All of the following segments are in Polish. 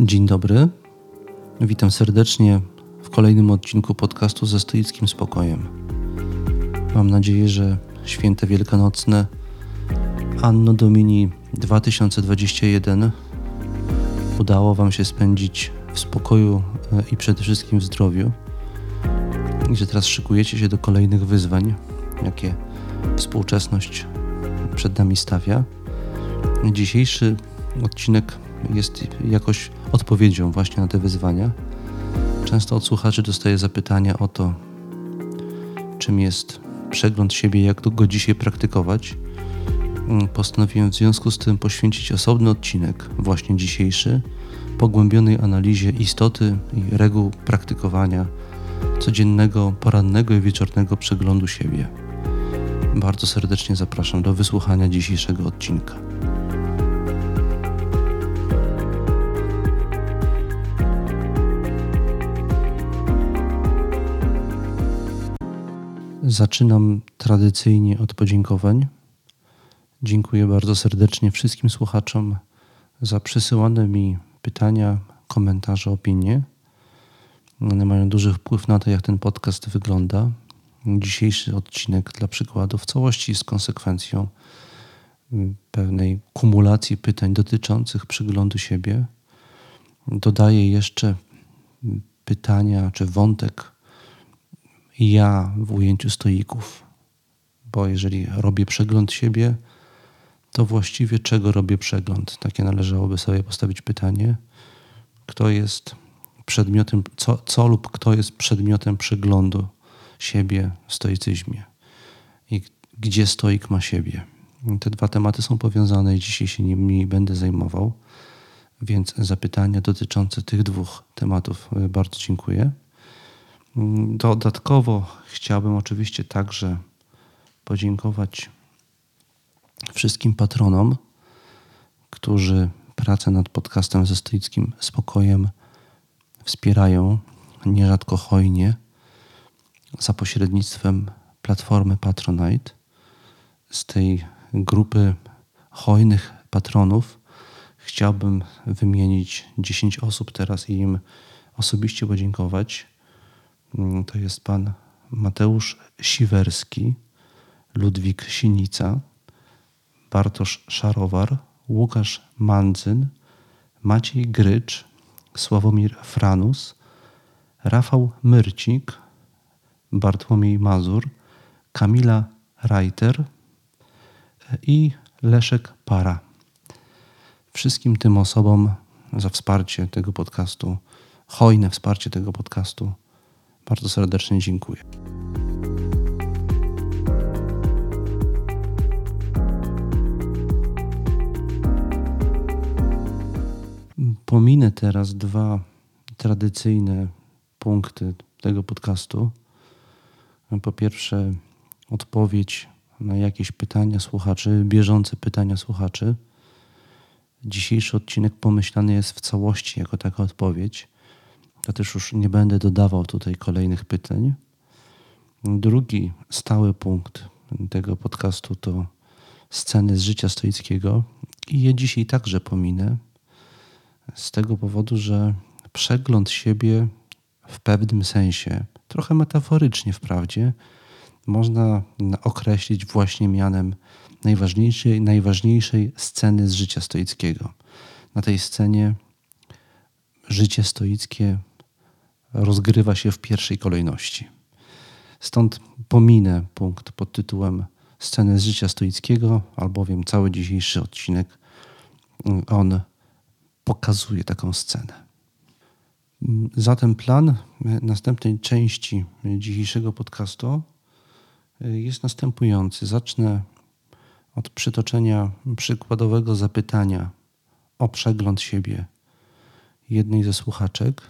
Dzień dobry. Witam serdecznie w kolejnym odcinku podcastu ze stoickim spokojem. Mam nadzieję, że święte wielkanocne Anno Domini 2021 udało Wam się spędzić w spokoju e, i przede wszystkim w zdrowiu. I że teraz szykujecie się do kolejnych wyzwań, jakie współczesność przed nami stawia. Dzisiejszy odcinek jest jakoś odpowiedzią właśnie na te wyzwania. Często od słuchaczy dostaję zapytania o to, czym jest przegląd siebie, jak go dzisiaj praktykować. Postanowiłem w związku z tym poświęcić osobny odcinek, właśnie dzisiejszy, pogłębionej analizie istoty i reguł praktykowania codziennego, porannego i wieczornego przeglądu siebie. Bardzo serdecznie zapraszam do wysłuchania dzisiejszego odcinka. Zaczynam tradycyjnie od podziękowań. Dziękuję bardzo serdecznie wszystkim słuchaczom za przysyłane mi pytania, komentarze, opinie. One mają duży wpływ na to, jak ten podcast wygląda. Dzisiejszy odcinek, dla przykładu, w całości jest konsekwencją pewnej kumulacji pytań dotyczących przyglądu siebie. Dodaję jeszcze pytania czy wątek ja w ujęciu stoików. Bo jeżeli robię przegląd siebie, to właściwie czego robię przegląd? Takie należałoby sobie postawić pytanie. Kto jest przedmiotem, co, co lub kto jest przedmiotem przeglądu siebie w stoicyzmie? I gdzie stoik ma siebie? Te dwa tematy są powiązane i dzisiaj się nimi będę zajmował. Więc zapytania dotyczące tych dwóch tematów e, bardzo dziękuję. Dodatkowo chciałbym oczywiście także podziękować wszystkim patronom, którzy pracę nad podcastem ze stoickim spokojem wspierają nierzadko hojnie za pośrednictwem platformy Patronite. Z tej grupy hojnych patronów chciałbym wymienić 10 osób teraz i im osobiście podziękować. Mm, to jest pan Mateusz Siwerski, Ludwik Sinica, Bartosz Szarowar, Łukasz Mandzyn, Maciej Grycz, Sławomir Franus, Rafał Myrcik, Bartłomiej Mazur, Kamila Reiter i Leszek Para. Wszystkim tym osobom za wsparcie tego podcastu, hojne wsparcie tego podcastu bardzo serdecznie dziękuję. Pominę teraz dwa tradycyjne punkty tego podcastu. Po pierwsze, odpowiedź na jakieś pytania słuchaczy, bieżące pytania słuchaczy. Dzisiejszy odcinek pomyślany jest w całości jako taka odpowiedź. Ja też już nie będę dodawał tutaj kolejnych pytań. Drugi stały punkt tego podcastu to sceny z życia stoickiego i je dzisiaj także pominę z tego powodu, że przegląd siebie w pewnym sensie, trochę metaforycznie wprawdzie, można określić właśnie mianem najważniejszej, najważniejszej sceny z życia stoickiego. Na tej scenie życie stoickie rozgrywa się w pierwszej kolejności. Stąd pominę punkt pod tytułem Sceny z życia stoickiego, albowiem cały dzisiejszy odcinek mm, on pokazuje taką scenę. Zatem plan następnej części dzisiejszego podcastu y, jest następujący. Zacznę od przytoczenia przykładowego zapytania o przegląd siebie jednej ze słuchaczek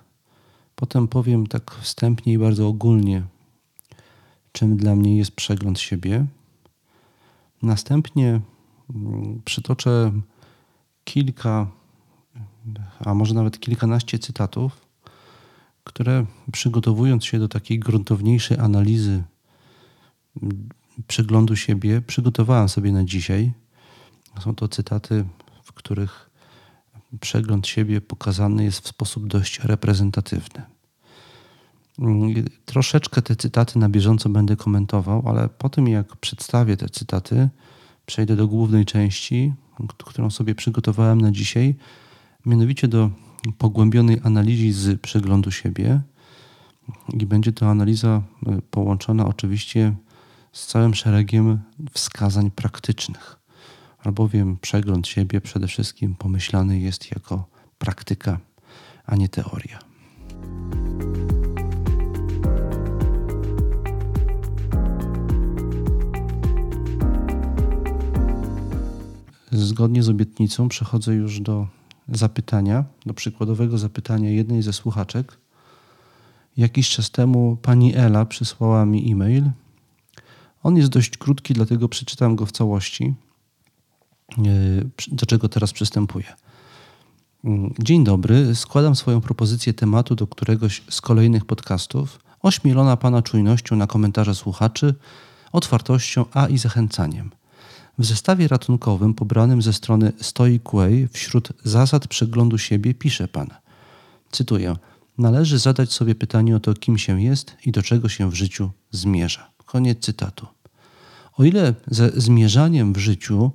Potem powiem tak wstępnie i bardzo ogólnie, czym dla mnie jest przegląd siebie. Następnie mm, przytoczę kilka, a może nawet kilkanaście cytatów, które przygotowując się do takiej gruntowniejszej analizy mm, przeglądu siebie, przygotowałem sobie na dzisiaj. Są to cytaty, w których przegląd siebie pokazany jest w sposób dość reprezentatywny. Troszeczkę te cytaty na bieżąco będę komentował, ale po tym jak przedstawię te cytaty, przejdę do głównej części, którą sobie przygotowałem na dzisiaj, mianowicie do pogłębionej analizy przeglądu siebie. I będzie to analiza e, połączona oczywiście z całym szeregiem wskazań praktycznych, albowiem przegląd siebie przede wszystkim pomyślany jest jako praktyka, a nie teoria. Zgodnie z obietnicą przechodzę już do zapytania, do przykładowego zapytania jednej ze słuchaczek. Jakiś czas temu pani Ela przysłała mi e-mail. On jest dość krótki, dlatego przeczytam go w całości, do czego teraz przystępuję. Mm, dzień dobry, składam swoją propozycję tematu do któregoś z kolejnych podcastów, ośmielona Pana czujnością na komentarze słuchaczy, otwartością, a i zachęcaniem. W zestawie ratunkowym pobranym ze strony Stoic Way wśród zasad przeglądu siebie pisze Pan, cytuję, należy zadać sobie pytanie o to, kim się jest i do czego się w życiu zmierza. Koniec cytatu. O ile ze zmierzaniem w życiu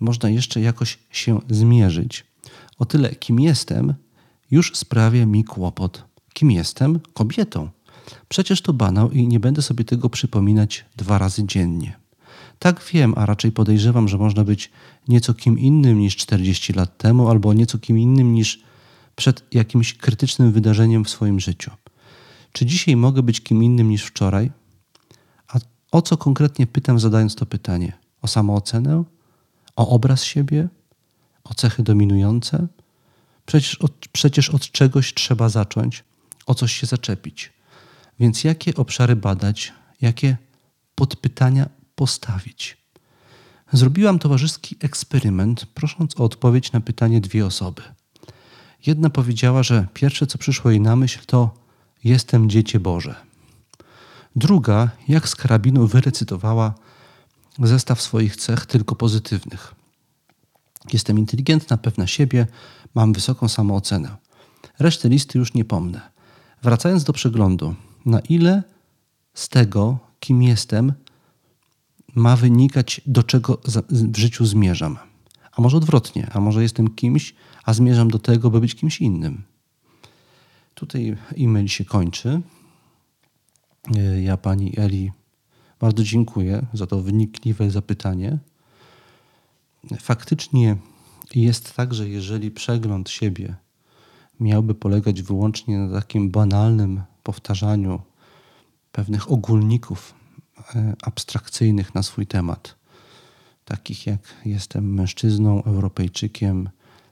można jeszcze jakoś się zmierzyć, o tyle kim jestem już sprawia mi kłopot. Kim jestem? Kobietą. Przecież to banał i nie będę sobie tego przypominać dwa razy dziennie. Tak wiem, a raczej podejrzewam, że można być nieco kim innym niż 40 lat temu, albo nieco kim innym niż przed jakimś krytycznym wydarzeniem w swoim życiu. Czy dzisiaj mogę być kim innym niż wczoraj? A o co konkretnie pytam, zadając to pytanie? O samoocenę? O obraz siebie? O cechy dominujące? Przecież od, przecież od czegoś trzeba zacząć, o coś się zaczepić. Więc jakie obszary badać, jakie podpytania postawić. Zrobiłam towarzyski eksperyment, prosząc o odpowiedź na pytanie dwie osoby. Jedna powiedziała, że pierwsze co przyszło jej na myśl to Jestem dziecię Boże. Druga, jak z karabinu, wyrecytowała zestaw swoich cech, tylko pozytywnych. Jestem inteligentna, pewna siebie, mam wysoką samoocenę. Resztę listy już nie pomnę. Wracając do przeglądu, na ile z tego, kim jestem, ma wynikać, do czego w życiu zmierzam. A może odwrotnie, a może jestem kimś, a zmierzam do tego, by być kimś innym. Tutaj e-mail się kończy. E, ja pani Eli bardzo dziękuję za to wynikliwe zapytanie. Faktycznie jest tak, że jeżeli przegląd siebie miałby polegać wyłącznie na takim banalnym powtarzaniu pewnych ogólników E, abstrakcyjnych na swój temat, takich jak jestem mężczyzną, Europejczykiem,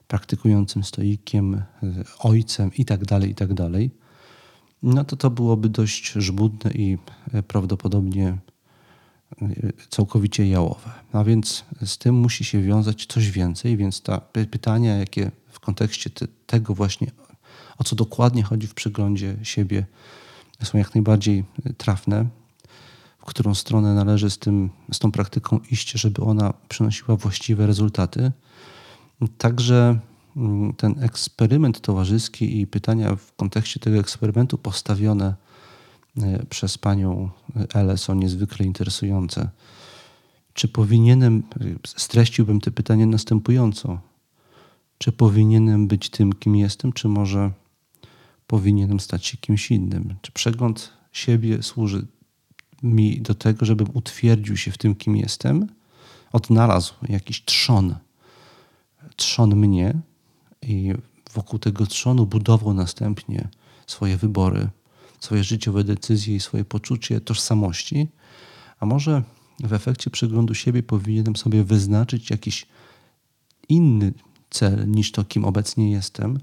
praktykującym stoikiem, e, ojcem itd., tak itd., tak no to to byłoby dość żmudne i e, prawdopodobnie całkowicie jałowe. A więc z tym musi się wiązać coś więcej, więc te pytania, jakie w kontekście te, tego właśnie, o co dokładnie chodzi w przeglądzie siebie, są jak najbardziej trafne w którą stronę należy z, tym, z tą praktyką iść, żeby ona przynosiła właściwe rezultaty. Także mm, ten eksperyment towarzyski i pytania w kontekście tego eksperymentu postawione przez panią Ele są niezwykle interesujące. Czy powinienem, streściłbym te pytanie następująco. Czy powinienem być tym, kim jestem, czy może powinienem stać się kimś innym? Czy przegląd siebie służy mi do tego, żebym utwierdził się w tym, kim jestem, odnalazł jakiś trzon, trzon mnie i wokół tego trzonu budował następnie swoje wybory, swoje życiowe decyzje i swoje poczucie tożsamości, a może w efekcie przeglądu siebie powinienem sobie wyznaczyć jakiś inny cel niż to, kim obecnie jestem.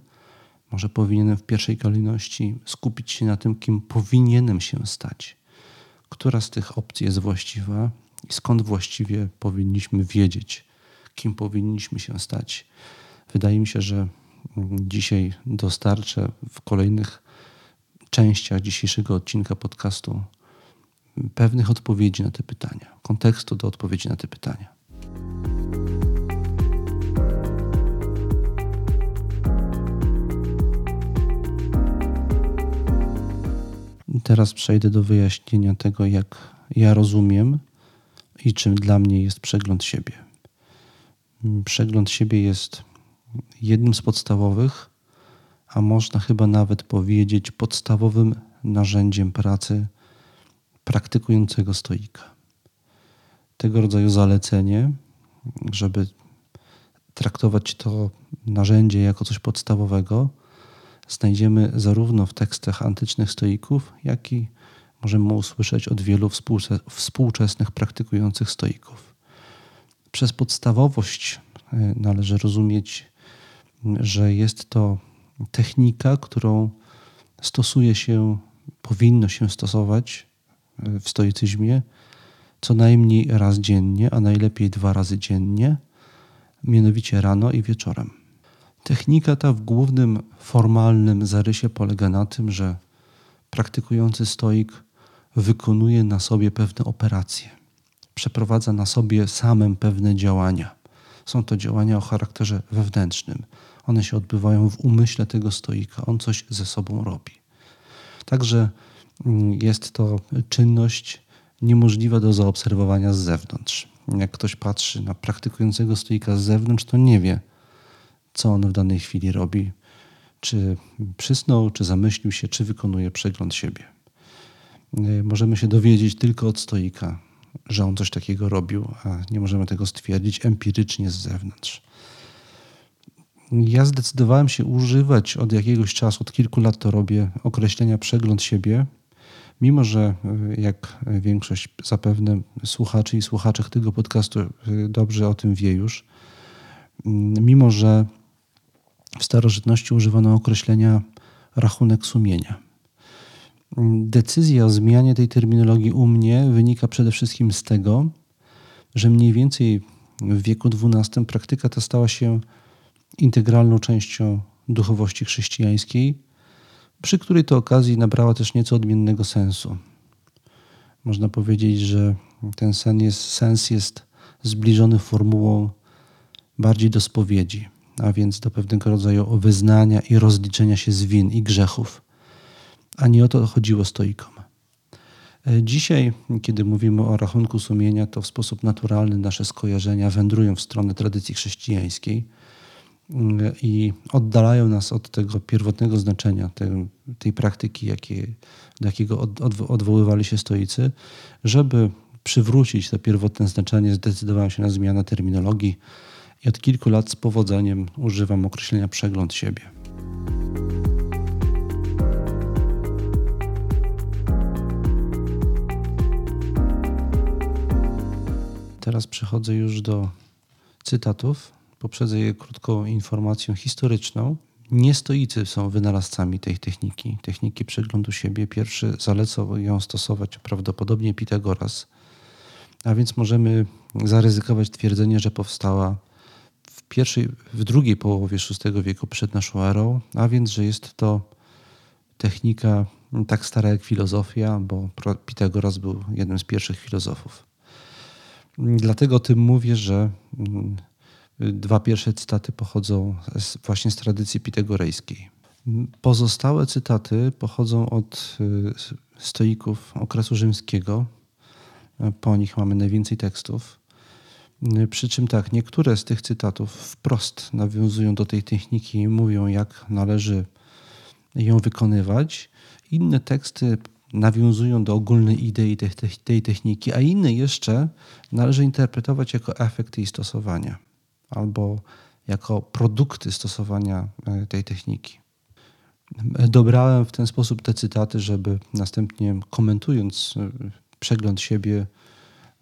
Może powinienem w pierwszej kolejności skupić się na tym, kim powinienem się stać która z tych opcji jest właściwa i skąd właściwie powinniśmy wiedzieć, kim powinniśmy się stać. Wydaje mi się, że dzisiaj dostarczę w kolejnych częściach dzisiejszego odcinka podcastu pewnych odpowiedzi na te pytania, kontekstu do odpowiedzi na te pytania. Teraz przejdę do wyjaśnienia tego, jak ja rozumiem i czym dla mnie jest przegląd siebie. Przegląd siebie jest jednym z podstawowych a można chyba nawet powiedzieć podstawowym narzędziem pracy praktykującego stoika. Tego rodzaju zalecenie, żeby traktować to narzędzie jako coś podstawowego, znajdziemy zarówno w tekstach antycznych stoików, jak i możemy usłyszeć od wielu współczesnych praktykujących stoików. Przez podstawowość e, należy rozumieć, że jest to technika, którą stosuje się, powinno się stosować e, w stoicyzmie co najmniej raz dziennie, a najlepiej dwa razy dziennie, mianowicie rano i wieczorem. Technika ta w głównym formalnym zarysie polega na tym, że praktykujący stoik wykonuje na sobie pewne operacje, przeprowadza na sobie samym pewne działania. Są to działania o charakterze wewnętrznym. One się odbywają w umyśle tego stoika. On coś ze sobą robi. Także mm, jest to czynność niemożliwa do zaobserwowania z zewnątrz. Jak ktoś patrzy na praktykującego stoika z zewnątrz, to nie wie, co on w danej chwili robi. Czy przysnął, czy zamyślił się, czy wykonuje przegląd siebie. Y, możemy się dowiedzieć tylko od stoika, że on coś takiego robił, a nie możemy tego stwierdzić empirycznie z zewnątrz. Ja zdecydowałem się używać od jakiegoś czasu, od kilku lat to robię, określenia przegląd siebie, mimo że y, jak większość zapewne słuchaczy i słuchaczek tego podcastu y, dobrze o tym wie już, mm, mimo że w starożytności używano określenia rachunek sumienia. Decyzja o zmianie tej terminologii u mnie wynika przede wszystkim z tego, że mniej więcej w wieku XII praktyka ta stała się integralną częścią duchowości chrześcijańskiej, przy której to okazji nabrała też nieco odmiennego sensu. Można powiedzieć, że ten sen jest, sens jest zbliżony formułą bardziej do spowiedzi, a więc do pewnego rodzaju wyznania i rozliczenia się z win i grzechów a nie o to chodziło stoikom. E, dzisiaj, kiedy mówimy o rachunku sumienia, to w sposób naturalny nasze skojarzenia wędrują w stronę tradycji chrześcijańskiej i oddalają nas od tego pierwotnego znaczenia tej, tej praktyki, jakie, do jakiego od, od, odwoływali się stoicy. Żeby przywrócić to pierwotne znaczenie, zdecydowałem się na zmianę terminologii i od kilku lat z powodzeniem używam określenia przegląd siebie. Teraz przechodzę już do cytatów. Poprzedzę je krótką informacją historyczną. Nie stoicy są wynalazcami tej techniki, techniki przeglądu siebie. Pierwszy zalecał ją stosować prawdopodobnie Pitagoras. A więc możemy zaryzykować twierdzenie, że powstała w pierwszej, w drugiej połowie VI wieku przed naszą erą, a więc, że jest to technika tak stara jak filozofia, bo Pitagoras był jednym z pierwszych filozofów. Dlatego tym mówię, że mm, dwa pierwsze cytaty pochodzą z, właśnie z tradycji pitagorejskiej. Pozostałe cytaty pochodzą od y, stoików okresu rzymskiego. Po nich mamy najwięcej tekstów. Przy czym tak, niektóre z tych cytatów wprost nawiązują do tej techniki i mówią, jak należy ją wykonywać. Inne teksty nawiązują do ogólnej idei tej, tej techniki, a inne jeszcze należy interpretować jako efekt jej stosowania albo jako produkty stosowania e, tej techniki. Dobrałem w ten sposób te cytaty, żeby następnie komentując e, przegląd siebie,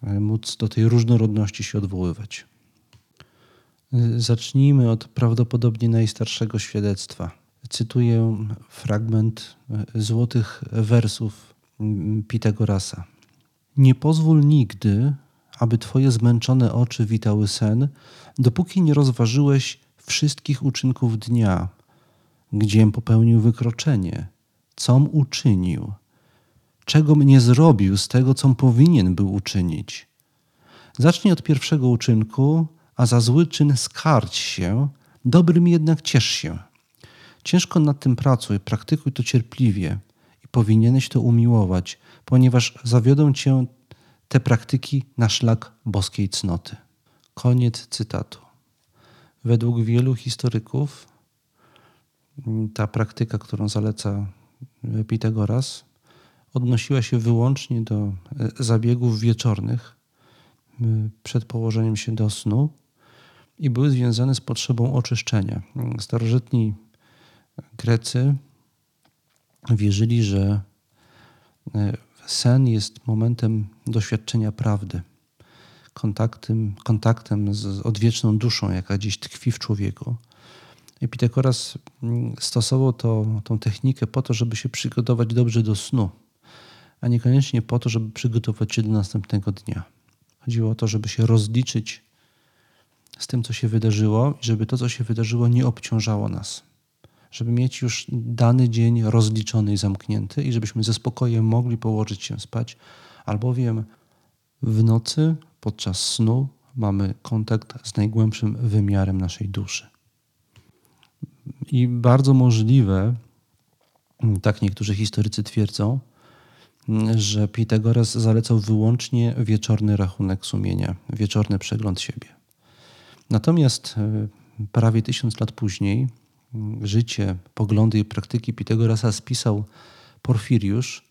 e, móc do tej różnorodności się odwoływać. Zacznijmy od prawdopodobnie najstarszego świadectwa cytuję fragment złotych wersów Pitagorasa. Nie pozwól nigdy, aby twoje zmęczone oczy witały sen, dopóki nie rozważyłeś wszystkich uczynków dnia, gdziem popełnił wykroczenie, com uczynił, czego nie zrobił z tego, co powinien był uczynić. Zacznij od pierwszego uczynku, a za zły czyn skarć się, dobrym jednak ciesz się. Ciężko nad tym pracuj, praktykuj to cierpliwie i Powinieneś to umiłować, ponieważ zawiodą cię te praktyki na szlak boskiej cnoty. Koniec cytatu. Według wielu historyków ta praktyka, którą zaleca Pitagoras, odnosiła się wyłącznie do e, zabiegów wieczornych przed położeniem się do snu i były związane z potrzebą oczyszczenia. Starożytni Grecy wierzyli, że e, sen jest momentem doświadczenia prawdy, kontaktem, kontaktem z odwieczną duszą, jaka gdzieś tkwi w człowieku. Epitekoras mm, stosował to, tą technikę po to, żeby się przygotować dobrze do snu, a niekoniecznie po to, żeby przygotować się do następnego dnia. Chodziło o to, żeby się rozliczyć z tym, co się wydarzyło, i żeby to, co się wydarzyło, nie obciążało nas. Żeby mieć już dany dzień rozliczony i zamknięty, i żebyśmy ze spokojem mogli położyć się spać, albowiem w nocy, podczas snu, mamy kontakt z najgłębszym wymiarem naszej duszy. I bardzo możliwe, tak niektórzy historycy twierdzą, że Pitagoras zalecał wyłącznie wieczorny rachunek sumienia, wieczorny przegląd siebie. Natomiast e, prawie tysiąc lat później życie, poglądy i praktyki Pitagorasa spisał Porfiriusz,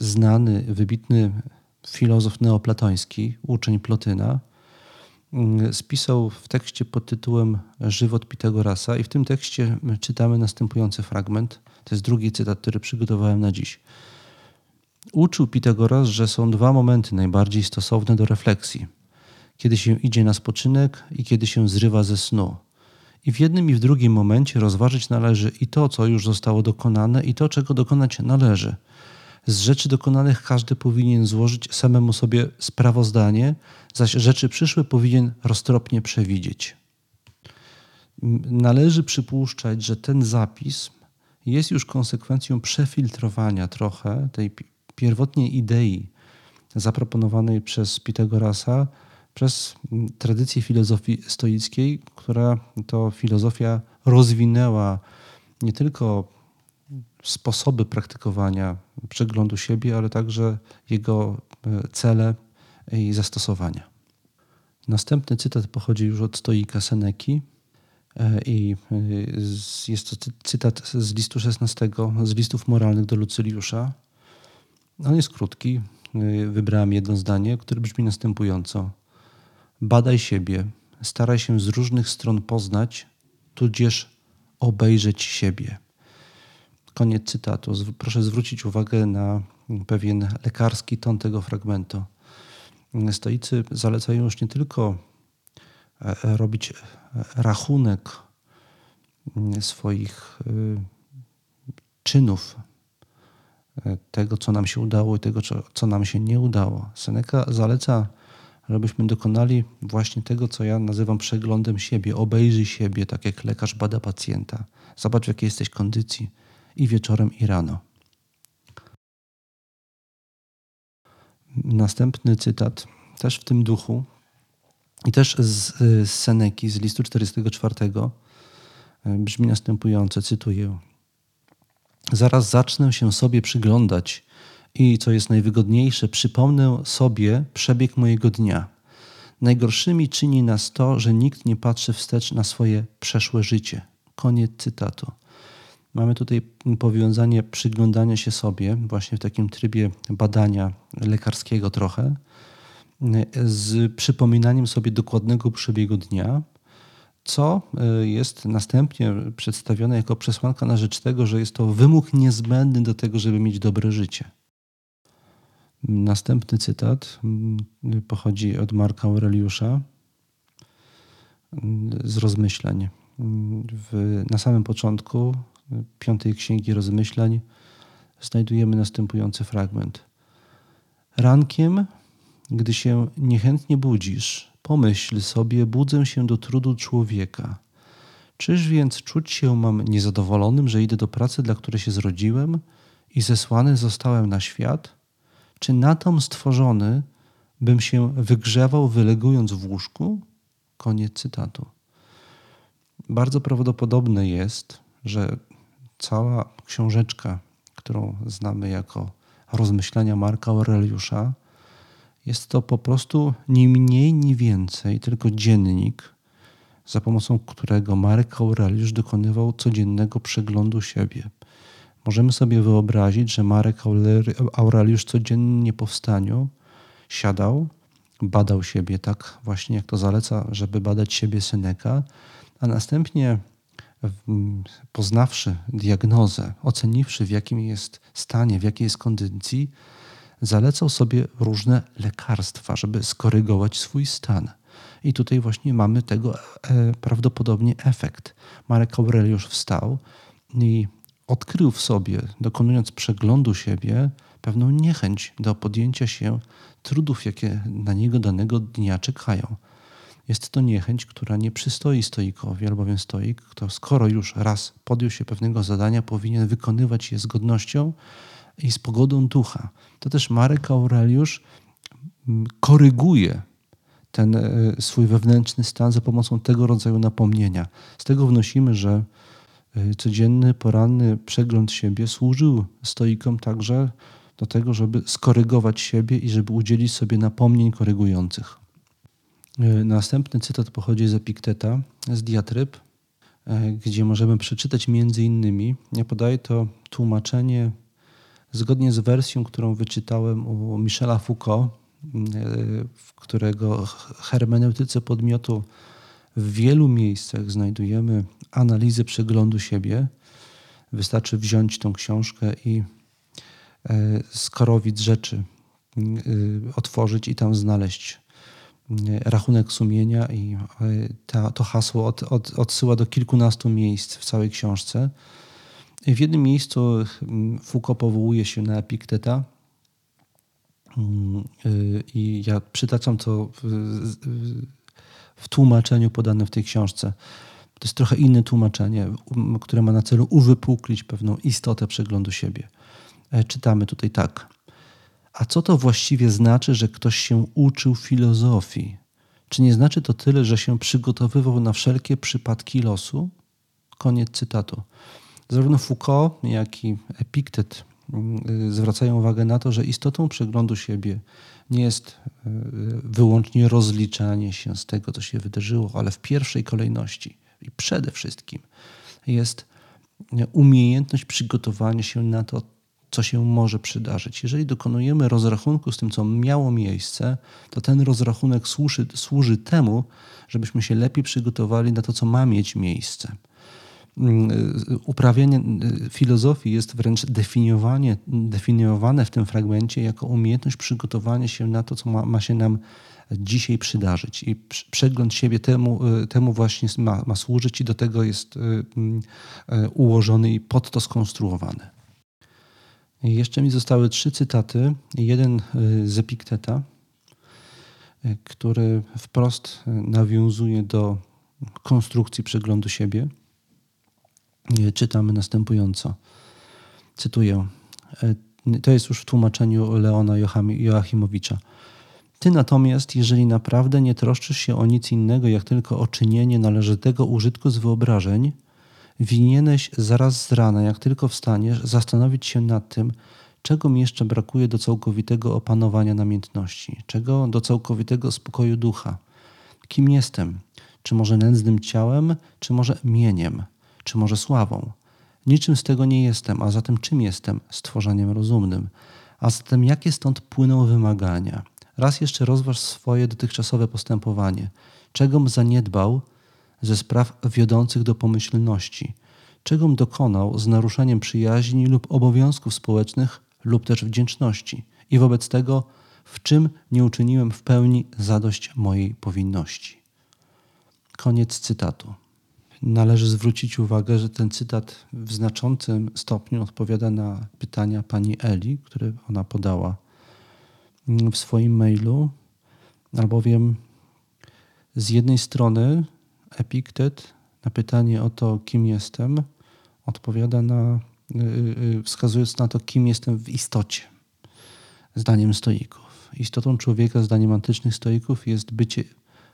znany, wybitny filozof neoplatoński, uczeń Plotyna, spisał w tekście pod tytułem Żywot Pitagorasa i w tym tekście czytamy następujący fragment. To jest drugi cytat, który przygotowałem na dziś. Uczył Pitagoras, że są dwa momenty najbardziej stosowne do refleksji. Kiedy się idzie na spoczynek i kiedy się zrywa ze snu. I w jednym i w drugim momencie rozważyć należy i to, co już zostało dokonane, i to, czego dokonać należy. Z rzeczy dokonanych każdy powinien złożyć samemu sobie sprawozdanie, zaś rzeczy przyszłe powinien roztropnie przewidzieć. Należy przypuszczać, że ten zapis jest już konsekwencją przefiltrowania trochę tej pierwotnej idei zaproponowanej przez Pitagorasa przez tradycję filozofii stoickiej, która to filozofia rozwinęła nie tylko sposoby praktykowania przeglądu siebie, ale także jego e, cele i zastosowania. Następny cytat pochodzi już od stoika Seneki e, i e, jest to cytat z listu 16, z listów moralnych do Lucyliusza. On jest krótki. Wybrałem jedno zdanie, które brzmi następująco. Badaj siebie, staraj się z różnych stron poznać, tudzież obejrzeć siebie. Koniec cytatu. Proszę zwrócić uwagę na pewien lekarski ton tego fragmentu. Stoicy zalecają już nie tylko e, e, robić e, rachunek swoich czynów, tego, co nam się udało i tego, co nam się nie udało. Seneca zaleca żebyśmy dokonali właśnie tego, co ja nazywam przeglądem siebie. Obejrzyj siebie, tak jak lekarz bada pacjenta. Zobacz, w jakiej jesteś kondycji i wieczorem, i rano. Następny cytat, też w tym duchu, i też z, z Seneki, z listu 44, e, brzmi następująco, cytuję. Zaraz zacznę się sobie przyglądać i co jest najwygodniejsze, przypomnę sobie przebieg mojego dnia. Najgorszymi czyni nas to, że nikt nie patrzy wstecz na swoje przeszłe życie. Koniec cytatu. Mamy tutaj powiązanie przyglądania się sobie, właśnie w takim trybie badania lekarskiego trochę, z przypominaniem sobie dokładnego przebiegu dnia, co e, jest następnie przedstawione jako przesłanka na rzecz tego, że jest to wymóg niezbędny do tego, żeby mieć dobre życie. Następny cytat mm, pochodzi od Marka Aureliusza mm, z rozmyśleń. W, na samym początku piątej księgi rozmyśleń znajdujemy następujący fragment. Rankiem, gdy się niechętnie budzisz, pomyśl sobie, budzę się do trudu człowieka. Czyż więc czuć się mam niezadowolonym, że idę do pracy, dla której się zrodziłem i zesłany zostałem na świat? Czy na tom stworzony bym się wygrzewał, wylegując w łóżku? Koniec cytatu. Bardzo prawdopodobne jest, że cała książeczka, którą znamy jako rozmyślenia Marka Aureliusza, jest to po prostu ni mniej, ni więcej, tylko dziennik, za pomocą którego Marek Aureliusz dokonywał codziennego przeglądu siebie. Możemy sobie wyobrazić, że Marek Aureliusz codziennie po wstaniu siadał, badał siebie, tak właśnie jak to zaleca, żeby badać siebie Seneca, a następnie poznawszy diagnozę, oceniwszy w jakim jest stanie, w jakiej jest kondycji, zalecał sobie różne lekarstwa, żeby skorygować swój stan. I tutaj właśnie mamy tego e, prawdopodobnie efekt. Marek Aureliusz wstał i odkrył w sobie, dokonując przeglądu siebie, pewną niechęć do podjęcia się trudów, jakie na niego danego dnia czekają. Jest to niechęć, która nie przystoi stoikowi, albowiem stoik, kto skoro już raz podjął się pewnego zadania, powinien wykonywać je z godnością i z pogodą ducha. To też Marek Aureliusz mm, koryguje ten e, swój wewnętrzny stan za pomocą tego rodzaju napomnienia. Z tego wnosimy, że e, codzienny, poranny przegląd siebie służył stoikom także do tego, żeby skorygować siebie i żeby udzielić sobie napomnień korygujących. E, następny cytat pochodzi z Epikteta, z diatryb, gdzie możemy przeczytać między innymi, ja podaję to tłumaczenie zgodnie z wersją, którą wyczytałem u Michela Foucault, w którego hermeneutyce podmiotu w wielu miejscach znajdujemy analizę przeglądu siebie. Wystarczy wziąć tą książkę i e, skorowic rzeczy e, otworzyć i tam znaleźć e, rachunek sumienia i ta, to hasło od, od, odsyła do kilkunastu miejsc w całej książce. W jednym miejscu Foucault powołuje się na Epikteta, Mm, y, I ja przytaczam to w, w tłumaczeniu podanym w tej książce. To jest trochę inne tłumaczenie, um, które ma na celu uwypuklić pewną istotę przeglądu siebie. E, czytamy tutaj tak. A co to właściwie znaczy, że ktoś się uczył filozofii? Czy nie znaczy to tyle, że się przygotowywał na wszelkie przypadki losu? Koniec cytatu. Zarówno Foucault, jak i Epiktet Y, zwracają uwagę na to, że istotą przeglądu siebie nie jest y, wyłącznie rozliczanie się z tego, co się wydarzyło, ale w pierwszej kolejności i przede wszystkim jest umiejętność przygotowania się na to, co się może przydarzyć. Jeżeli dokonujemy rozrachunku z tym, co miało miejsce, to ten rozrachunek służy, służy temu, żebyśmy się lepiej przygotowali na to, co ma mieć miejsce. Mm, y, uprawianie y, filozofii jest wręcz definiowanie, definiowane w tym fragmencie jako umiejętność przygotowania się na to, co ma, ma się nam dzisiaj przydarzyć. I przegląd siebie temu, y, temu właśnie ma, ma służyć i do tego jest mm, ułożony i pod to skonstruowany. Jeszcze mi zostały trzy cytaty. Jeden z Epikteta, który wprost nawiązuje do konstrukcji przeglądu siebie czytamy następująco. Cytuję. To jest już w tłumaczeniu Leona Joachimowicza. Ty natomiast, jeżeli naprawdę nie troszczysz się o nic innego, jak tylko o czynienie należytego użytku z wyobrażeń, winieneś zaraz z rana, jak tylko wstaniesz, zastanowić się nad tym, czego mi jeszcze brakuje do całkowitego opanowania namiętności, czego do całkowitego spokoju ducha. Kim jestem? Czy może nędznym ciałem, czy może mieniem? czy może sławą. Niczym z tego nie jestem, a zatem czym jestem? Stworzeniem rozumnym. A zatem jakie stąd płyną wymagania? Raz jeszcze rozważ swoje dotychczasowe postępowanie. Czegom zaniedbał ze spraw wiodących do pomyślności? Czegom dokonał z naruszeniem przyjaźni lub obowiązków społecznych lub też wdzięczności? I wobec tego, w czym nie uczyniłem w pełni zadość mojej powinności? Koniec cytatu. Należy zwrócić uwagę, że ten cytat w znaczącym stopniu odpowiada na pytania pani Eli, które ona podała w swoim mailu, albowiem z jednej strony Epiktet na pytanie o to, kim jestem, odpowiada na, y, y, wskazując na to, kim jestem w istocie, zdaniem stoików. Istotą człowieka, zdaniem antycznych stoików, jest bycie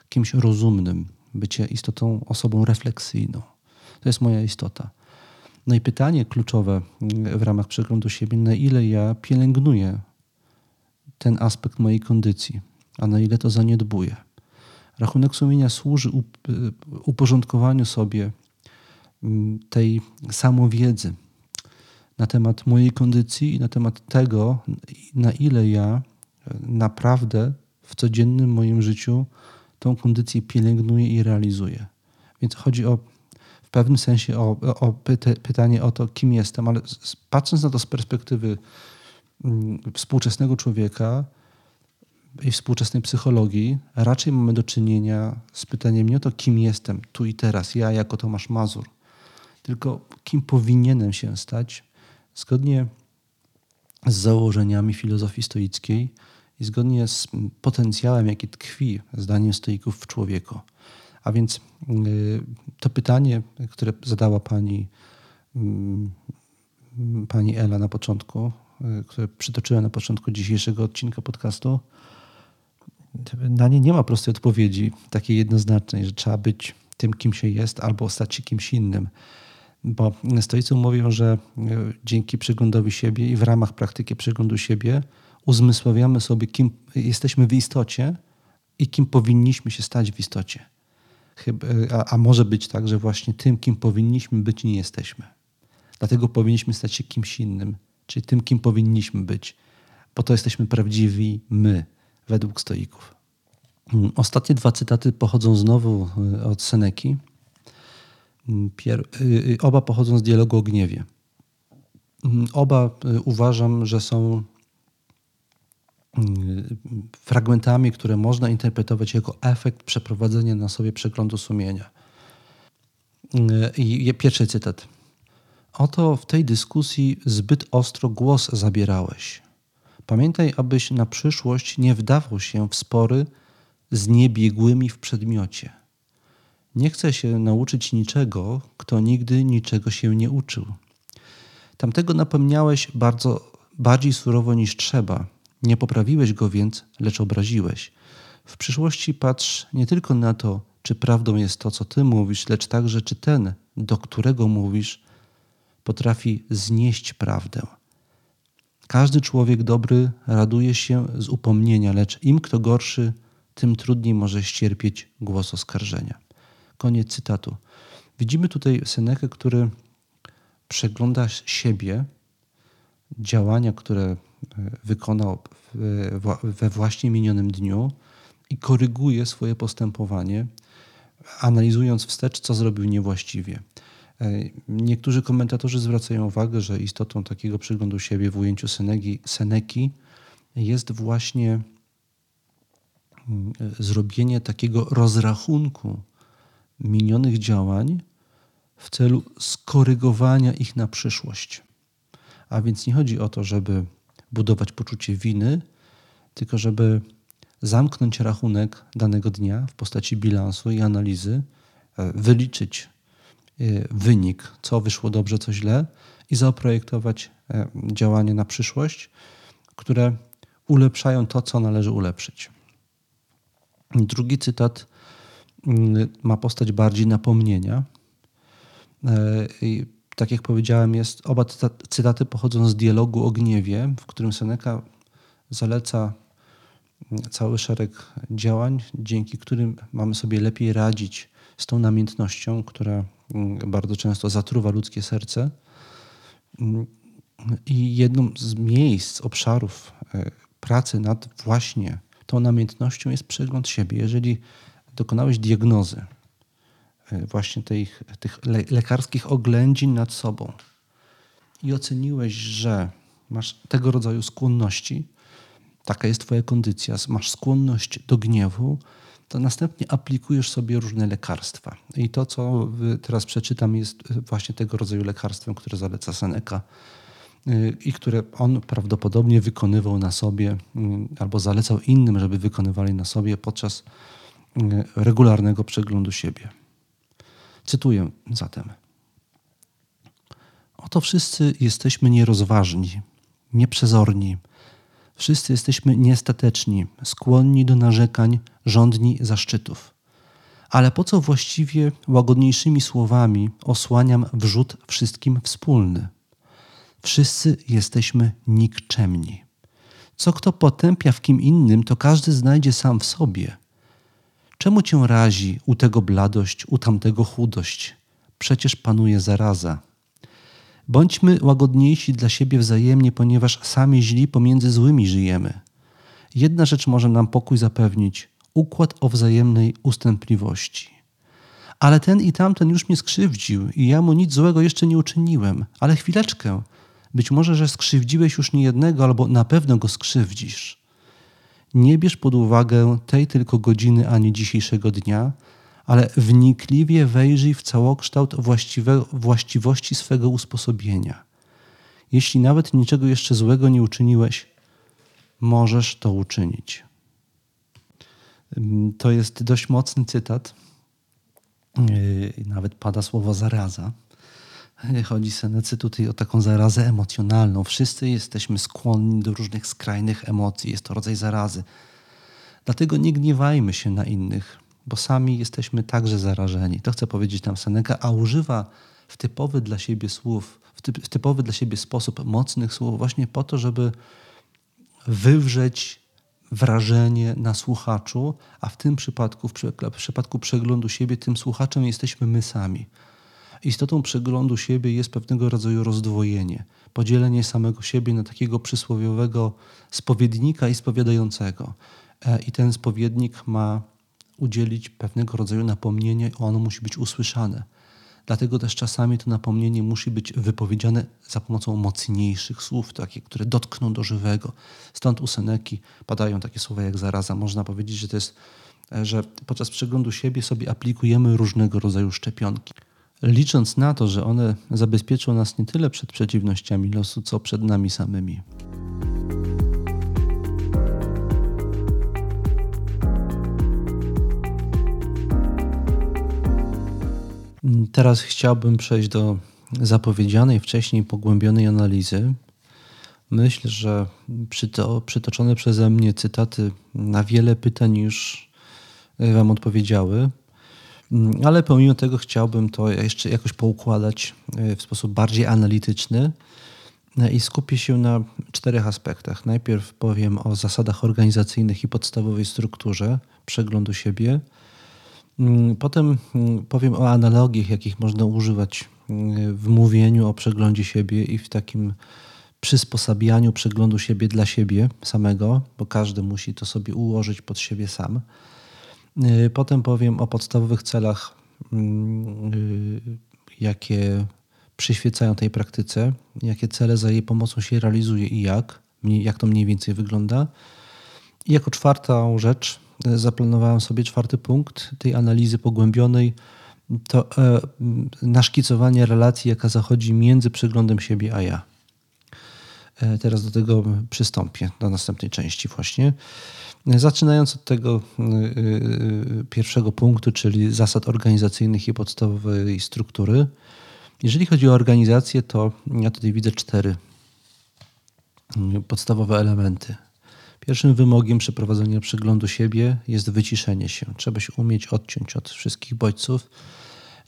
kimś rozumnym, bycie istotą, osobą refleksyjną. To jest moja istota. No i pytanie kluczowe w ramach przeglądu siebie, na ile ja pielęgnuję ten aspekt mojej kondycji, a na ile to zaniedbuję. Rachunek sumienia służy uporządkowaniu sobie mm, tej samowiedzy na temat mojej kondycji i na temat tego, na ile ja naprawdę w codziennym moim życiu tą kondycję pielęgnuję i realizuję. Więc chodzi o w pewnym sensie o, o pytanie o to, kim jestem, ale patrząc na to z perspektywy mm, współczesnego człowieka i współczesnej psychologii, raczej mamy do czynienia z pytaniem nie o to, kim jestem tu i teraz, ja jako Tomasz Mazur, tylko kim powinienem się stać zgodnie z założeniami filozofii stoickiej i zgodnie z potencjałem, jaki tkwi, zdaniem stoików, w człowieku. A więc y, to pytanie, które zadała pani, mm, pani Ela na początku, y, które przytoczyłem na początku dzisiejszego odcinka podcastu, na nie nie ma prostej odpowiedzi, takiej jednoznacznej, że trzeba być tym, kim się jest, albo stać się kimś innym. Bo stoicy mówią, że y, dzięki przeglądowi siebie i w ramach praktyki przeglądu siebie uzmysławiamy sobie, kim jesteśmy w istocie i kim powinniśmy się stać w istocie. A, a może być tak, że właśnie tym, kim powinniśmy być, nie jesteśmy. Dlatego powinniśmy stać się kimś innym, czyli tym, kim powinniśmy być, bo to jesteśmy prawdziwi my, według stoików. Mm, ostatnie dwa cytaty pochodzą znowu y, od Seneki. Mm, pier y, y, oba pochodzą z dialogu o gniewie. Mm, oba uważam, że są fragmentami, które można interpretować jako efekt przeprowadzenia na sobie przeglądu sumienia. I pierwszy cytat. Oto w tej dyskusji zbyt ostro głos zabierałeś. Pamiętaj, abyś na przyszłość nie wdawał się w spory z niebiegłymi w przedmiocie. Nie chce się nauczyć niczego, kto nigdy niczego się nie uczył. Tamtego napomniałeś bardzo bardziej surowo niż trzeba nie poprawiłeś go więc, lecz obraziłeś. W przyszłości patrz nie tylko na to, czy prawdą jest to, co ty mówisz, lecz także, czy ten, do którego mówisz, potrafi znieść prawdę. Każdy człowiek dobry raduje się z upomnienia, lecz im kto gorszy, tym trudniej może ścierpieć głos oskarżenia. Koniec cytatu. Widzimy tutaj Senekę, który przegląda siebie, działania, które wykonał we właśnie minionym dniu i koryguje swoje postępowanie, analizując wstecz, co zrobił niewłaściwie. E, niektórzy komentatorzy zwracają uwagę, że istotą takiego przeglądu siebie w ujęciu Seneki, Seneki jest właśnie mm, zrobienie takiego rozrachunku minionych działań w celu skorygowania ich na przyszłość. A więc nie chodzi o to, żeby budować poczucie winy, tylko żeby zamknąć rachunek danego dnia w postaci bilansu i analizy, e, wyliczyć e, wynik, co wyszło dobrze, co źle i zaprojektować e, działanie na przyszłość, które ulepszają to, co należy ulepszyć. Drugi cytat mm, ma postać bardziej napomnienia tak jak powiedziałem, jest, oba cytaty pochodzą z dialogu o gniewie, w którym Seneca zaleca cały szereg działań, dzięki którym mamy sobie lepiej radzić z tą namiętnością, która mm, bardzo często zatruwa ludzkie serce. I jednym z miejsc, obszarów e, pracy nad właśnie tą namiętnością jest przegląd siebie. Jeżeli dokonałeś diagnozy, E, właśnie tych, tych lekarskich oględzin nad sobą i oceniłeś, że masz tego rodzaju skłonności, taka jest Twoja kondycja, masz skłonność do gniewu, to następnie aplikujesz sobie różne lekarstwa. I to, co teraz przeczytam, jest właśnie tego rodzaju lekarstwem, które zaleca Seneca e, i które on prawdopodobnie wykonywał na sobie mm, albo zalecał innym, żeby wykonywali na sobie podczas mm, regularnego przeglądu siebie. Cytuję zatem. Oto wszyscy jesteśmy nierozważni, nieprzezorni. Wszyscy jesteśmy niestateczni, skłonni do narzekań, żądni zaszczytów. Ale po co właściwie łagodniejszymi słowami osłaniam wrzut wszystkim wspólny? Wszyscy jesteśmy nikczemni. Co kto potępia w kim innym, to każdy znajdzie sam w sobie. Czemu cię razi u tego bladość, u tamtego chudość? Przecież panuje zaraza. Bądźmy łagodniejsi dla siebie wzajemnie, ponieważ sami źli pomiędzy złymi żyjemy. Jedna rzecz może nam pokój zapewnić układ o wzajemnej ustępliwości. Ale ten i tamten już mnie skrzywdził i ja mu nic złego jeszcze nie uczyniłem. Ale chwileczkę, być może, że skrzywdziłeś już niejednego, albo na pewno go skrzywdzisz. Nie bierz pod uwagę tej tylko godziny ani dzisiejszego dnia, ale wnikliwie wejrzyj w całokształt właściwe, właściwości swego usposobienia. Jeśli nawet niczego jeszcze złego nie uczyniłeś, możesz to uczynić. To jest dość mocny cytat. Yy, nawet pada słowo zaraza. Chodzi Senecy tutaj o taką zarazę emocjonalną. Wszyscy jesteśmy skłonni do różnych skrajnych emocji. Jest to rodzaj zarazy. Dlatego nie gniewajmy się na innych, bo sami jesteśmy także zarażeni. To chce powiedzieć nam Seneca, a używa w typowy dla siebie słów, w typowy dla siebie sposób mocnych słów właśnie po to, żeby wywrzeć wrażenie na słuchaczu, a w tym przypadku, w przypadku przeglądu siebie, tym słuchaczem jesteśmy my sami. Istotą przeglądu siebie jest pewnego rodzaju rozdwojenie, podzielenie samego siebie na takiego przysłowiowego spowiednika i spowiadającego. E, I ten spowiednik ma udzielić pewnego rodzaju napomnienia, ono musi być usłyszane. Dlatego też czasami to napomnienie musi być wypowiedziane za pomocą mocniejszych słów, takie, które dotkną do żywego. Stąd u Seneki padają takie słowa jak zaraza. Można powiedzieć, że to jest, e, że podczas przeglądu siebie sobie aplikujemy różnego rodzaju szczepionki licząc na to, że one zabezpieczą nas nie tyle przed przeciwnościami losu, co przed nami samymi. Teraz chciałbym przejść do zapowiedzianej wcześniej pogłębionej analizy. Myślę, że przyto, przytoczone przeze mnie cytaty na wiele pytań już Wam odpowiedziały. Mm, ale pomimo tego chciałbym to jeszcze jakoś poukładać e, w sposób bardziej analityczny e, i skupię się na czterech aspektach. Najpierw powiem o zasadach organizacyjnych i podstawowej strukturze przeglądu siebie. Mm, potem mm, powiem o analogiach, jakich można używać w mówieniu o przeglądzie siebie i w takim przysposabianiu przeglądu siebie dla siebie samego, bo każdy musi to sobie ułożyć pod siebie sam. Y, potem powiem o podstawowych celach, mm, y, jakie przyświecają tej praktyce, jakie cele za jej pomocą się realizuje i jak, jak to mniej więcej wygląda. I jako czwartą rzecz zaplanowałem sobie czwarty punkt tej analizy pogłębionej, to e, naszkicowanie relacji, jaka zachodzi między przeglądem siebie a ja. E, teraz do tego przystąpię, do następnej części właśnie. Zaczynając od tego y, y, pierwszego punktu, czyli zasad organizacyjnych i podstawowej struktury. Jeżeli chodzi o organizację, to ja tutaj widzę cztery y, podstawowe elementy. Pierwszym wymogiem przeprowadzenia przeglądu siebie jest wyciszenie się. Trzeba się umieć odciąć od wszystkich bodźców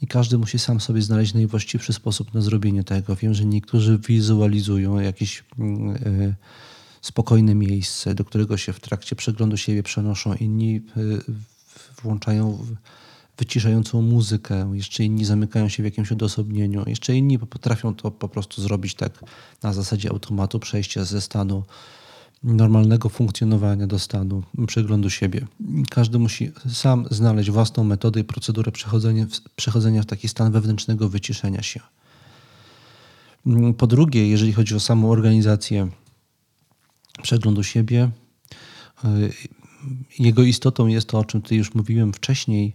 i każdy musi sam sobie znaleźć najwłaściwszy sposób na zrobienie tego. Wiem, że niektórzy wizualizują jakieś spokojne miejsce, do którego się w trakcie przeglądu siebie przenoszą. Inni y, włączają wyciszającą muzykę, jeszcze inni zamykają się w jakimś odosobnieniu, jeszcze inni potrafią to po prostu zrobić tak na zasadzie automatu, przejścia ze stanu normalnego funkcjonowania do stanu przeglądu siebie. Każdy musi sam znaleźć własną metodę i procedurę przechodzenia, w taki stan wewnętrznego wyciszenia się. Po drugie, jeżeli chodzi o samą organizację przeglądu siebie. E, jego istotą jest to, o czym tutaj już mówiłem wcześniej,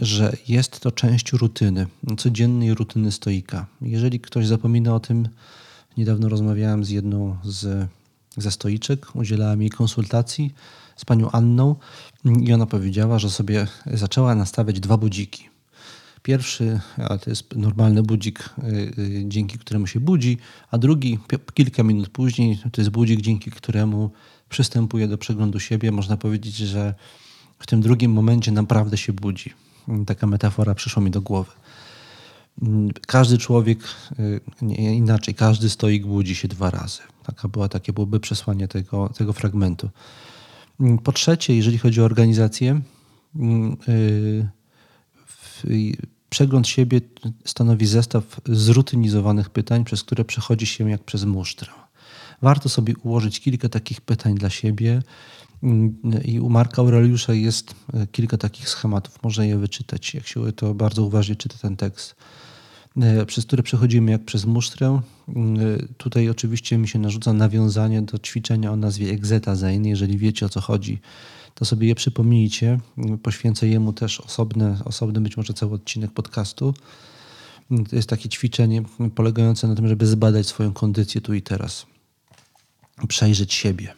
że jest to część rutyny, codziennej rutyny stoika. Jeżeli ktoś zapomina o tym, niedawno rozmawiałem z jedną z, ze stoiczek, udzielałem jej konsultacji z panią Anną i ona powiedziała, że sobie zaczęła nastawiać dwa budziki. Pierwszy, to jest normalny budzik, y, y, dzięki któremu się budzi, a drugi kilka minut później to jest budzik, dzięki któremu przystępuje do przeglądu siebie. Można powiedzieć, że w tym drugim momencie naprawdę się budzi. Taka metafora przyszła mi do głowy. Każdy człowiek, nie, inaczej, każdy stoik budzi się dwa razy. Taka była, takie byłoby przesłanie tego, tego fragmentu. Po trzecie, jeżeli chodzi o organizację, przegląd siebie stanowi zestaw zrutynizowanych pytań, przez które przechodzi się jak przez musztrę. Warto sobie ułożyć kilka takich pytań dla siebie. I u Marka Aureliusza jest kilka takich schematów. Można je wyczytać, jak się to bardzo uważnie czyta ten tekst. Przez które przechodzimy jak przez musztrę. Tutaj oczywiście mi się narzuca nawiązanie do ćwiczenia o nazwie egzetazein. Jeżeli wiecie o co chodzi, to sobie je przypomnijcie. Poświęcę jemu też osobny, osobny być może cały odcinek podcastu. To jest takie ćwiczenie polegające na tym, żeby zbadać swoją kondycję tu i teraz przejrzeć siebie.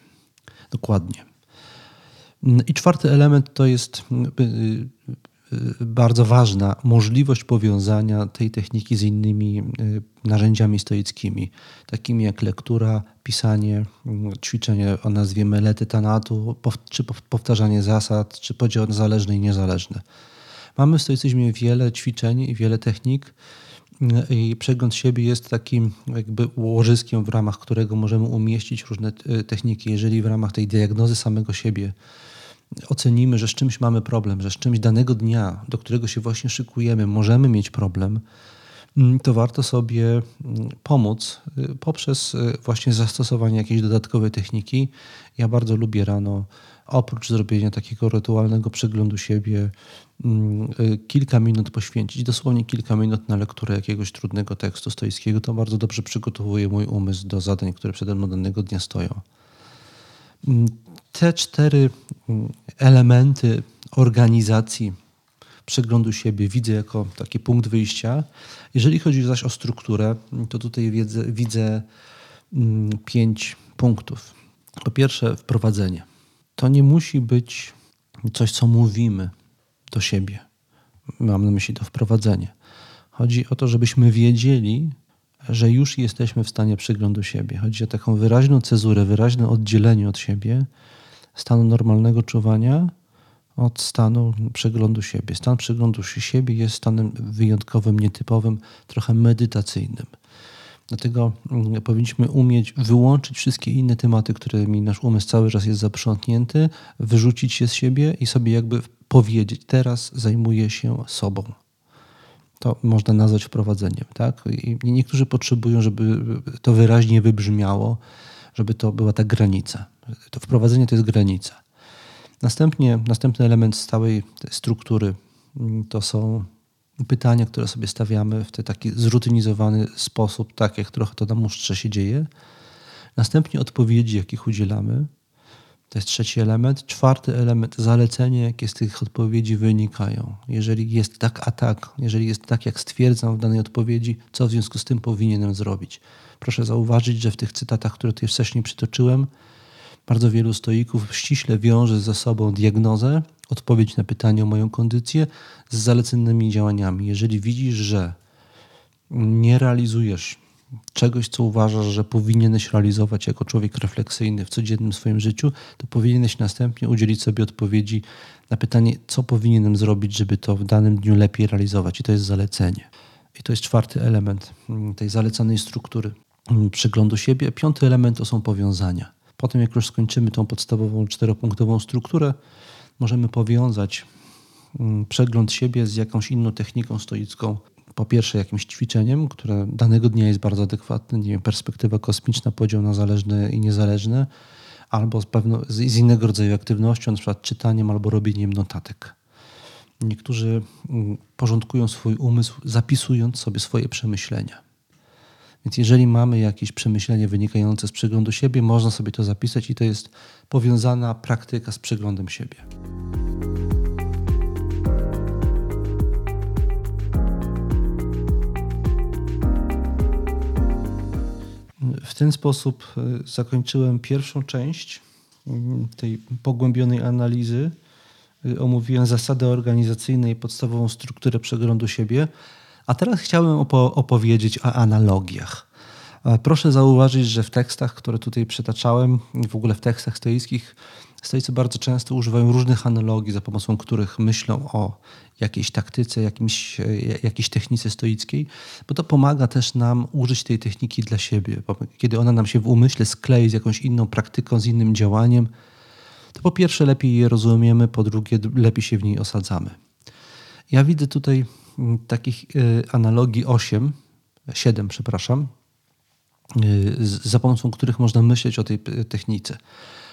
Dokładnie. I czwarty element to jest y, y, y, bardzo ważna możliwość powiązania tej techniki z innymi narzędziami stoickimi, takimi jak lektura, pisanie, ćwiczenie o nazwie melety tanatu, czy powtarzanie zasad, czy podział zależny i niezależny. Mamy w stoicyzmie wiele ćwiczeń i wiele technik, i przegląd siebie jest takim jakby łożyskiem, w ramach którego możemy umieścić różne e, techniki. Jeżeli w ramach tej diagnozy samego siebie ocenimy, że z czymś mamy problem, że z czymś danego dnia, do którego się właśnie szykujemy, możemy mieć problem, mm, to warto sobie mm, pomóc e, poprzez e, właśnie zastosowanie jakiejś dodatkowej techniki. Ja bardzo lubię rano oprócz zrobienia takiego rytualnego przeglądu siebie, kilka minut poświęcić, dosłownie kilka minut na lekturę jakiegoś trudnego tekstu stoickiego, to bardzo dobrze przygotowuje mój umysł do zadań, które przede mną danego dnia stoją. Mm, te cztery mm, elementy organizacji przeglądu siebie widzę jako taki punkt wyjścia. Jeżeli chodzi zaś o strukturę, to tutaj widzę, widzę pięć punktów. Po pierwsze, wprowadzenie to nie musi być coś, co mówimy do siebie. Mam na myśli to wprowadzenie. Chodzi o to, żebyśmy wiedzieli, że już jesteśmy w stanie przeglądu siebie. Chodzi o taką wyraźną cezurę, wyraźne oddzielenie od siebie stanu normalnego czuwania od stanu przeglądu siebie. Stan przeglądu siebie jest stanem wyjątkowym, nietypowym, trochę medytacyjnym. Dlatego mm, powinniśmy umieć wyłączyć wszystkie inne tematy, którymi nasz umysł cały czas jest zaprzątnięty, wyrzucić się z siebie i sobie jakby powiedzieć: Teraz zajmuję się sobą. To można nazwać wprowadzeniem. Tak? I niektórzy potrzebują, żeby to wyraźnie wybrzmiało, żeby to była ta granica. To wprowadzenie to jest granica. Następnie, następny element stałej struktury mm, to są pytania, które sobie stawiamy w ten taki zrutynizowany sposób, tak jak trochę to na musztrze się dzieje. Następnie odpowiedzi, jakich udzielamy. To jest trzeci element. Czwarty element, zalecenie, jakie z tych odpowiedzi wynikają. Jeżeli jest tak, a tak, jeżeli jest tak, jak stwierdzam w danej odpowiedzi, co w związku z tym powinienem zrobić. Proszę zauważyć, że w tych cytatach, które tutaj wcześniej przytoczyłem, bardzo wielu stoików ściśle wiąże ze sobą diagnozę, odpowiedź na pytanie o moją kondycję z zaleconymi działaniami. Jeżeli widzisz, że nie realizujesz czegoś, co uważasz, że powinieneś realizować jako człowiek refleksyjny w codziennym swoim życiu, to powinieneś następnie udzielić sobie odpowiedzi na pytanie, co powinienem zrobić, żeby to w danym dniu lepiej realizować. I to jest zalecenie. I to jest czwarty element tej zalecanej struktury przeglądu siebie. Piąty element to są powiązania. Potem, jak już skończymy tą podstawową czteropunktową strukturę, możemy powiązać mm, przegląd siebie z jakąś inną techniką stoicką. Po pierwsze, jakimś ćwiczeniem, które danego dnia jest bardzo adekwatne, nie wiem, perspektywa kosmiczna, podział na zależne i niezależne, albo z, pewno, z innego rodzaju aktywnością, na przykład czytaniem albo robieniem notatek. Niektórzy mm, porządkują swój umysł, zapisując sobie swoje przemyślenia. Więc jeżeli mamy jakieś przemyślenie wynikające z przeglądu siebie, można sobie to zapisać i to jest powiązana praktyka z przeglądem siebie. W ten sposób e, zakończyłem pierwszą część mm, tej pogłębionej analizy. E, omówiłem zasady organizacyjne i podstawową strukturę przeglądu siebie. A teraz chciałem opo opowiedzieć o analogiach. Proszę zauważyć, że w tekstach, które tutaj przytaczałem, w ogóle w tekstach stoickich, Stoicy bardzo często używają różnych analogii, za pomocą których myślą o jakiejś taktyce, jakimś, jakiejś technice stoickiej, bo to pomaga też nam użyć tej techniki dla siebie. Kiedy ona nam się w umyśle sklei z jakąś inną praktyką, z innym działaniem, to po pierwsze lepiej je rozumiemy, po drugie lepiej się w niej osadzamy. Ja widzę tutaj takich y, analogii 8, 7, przepraszam, y, za pomocą których można myśleć o tej technice.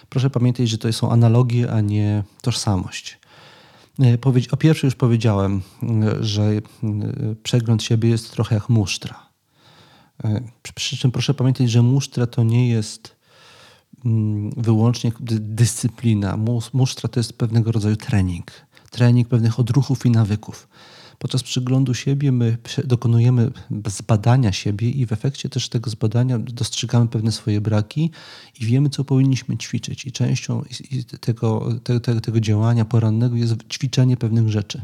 Proszę pamiętać, że to są analogie, a nie tożsamość. Y, o pierwszej już powiedziałem, że przegląd siebie jest trochę jak musztra. Przy czym proszę pamiętać, że musztra to nie jest mm, wyłącznie dyscyplina. Musztra to jest pewnego rodzaju trening trening pewnych odruchów i nawyków. Podczas przyglądu siebie my dokonujemy zbadania siebie i w efekcie też tego zbadania dostrzegamy pewne swoje braki i wiemy, co powinniśmy ćwiczyć. I częścią tego, tego, tego działania porannego jest ćwiczenie pewnych rzeczy,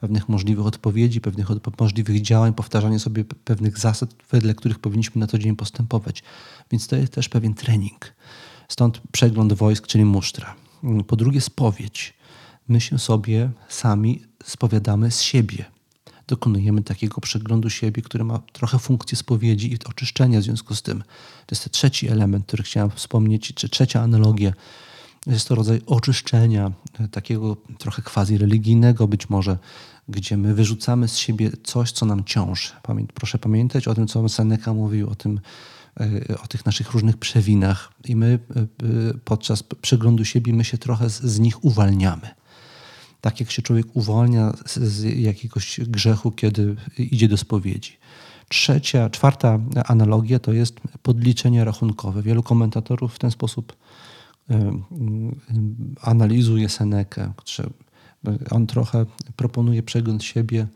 pewnych możliwych odpowiedzi, pewnych możliwych działań, powtarzanie sobie pewnych zasad, wedle których powinniśmy na co dzień postępować. Więc to jest też pewien trening. Stąd przegląd wojsk, czyli musztra. Po drugie, spowiedź my się sobie sami spowiadamy z siebie. Dokonujemy takiego przeglądu siebie, który ma trochę funkcję spowiedzi i oczyszczenia w związku z tym. To jest ten trzeci element, który chciałem wspomnieć, czy trzecia analogia. Jest to rodzaj oczyszczenia, e, takiego trochę quasi religijnego być może, gdzie my wyrzucamy z siebie coś, co nam ciąży. Proszę pamiętać o tym, co Seneca mówił, o tym, e, o tych naszych różnych przewinach i my e, podczas przeglądu siebie my się trochę z, z nich uwalniamy tak jak się człowiek uwalnia z jakiegoś grzechu, kiedy idzie do spowiedzi. Trzecia, czwarta analogia to jest podliczenie rachunkowe. Wielu komentatorów w ten sposób analizuje Senekę. On trochę proponuje przegląd siebie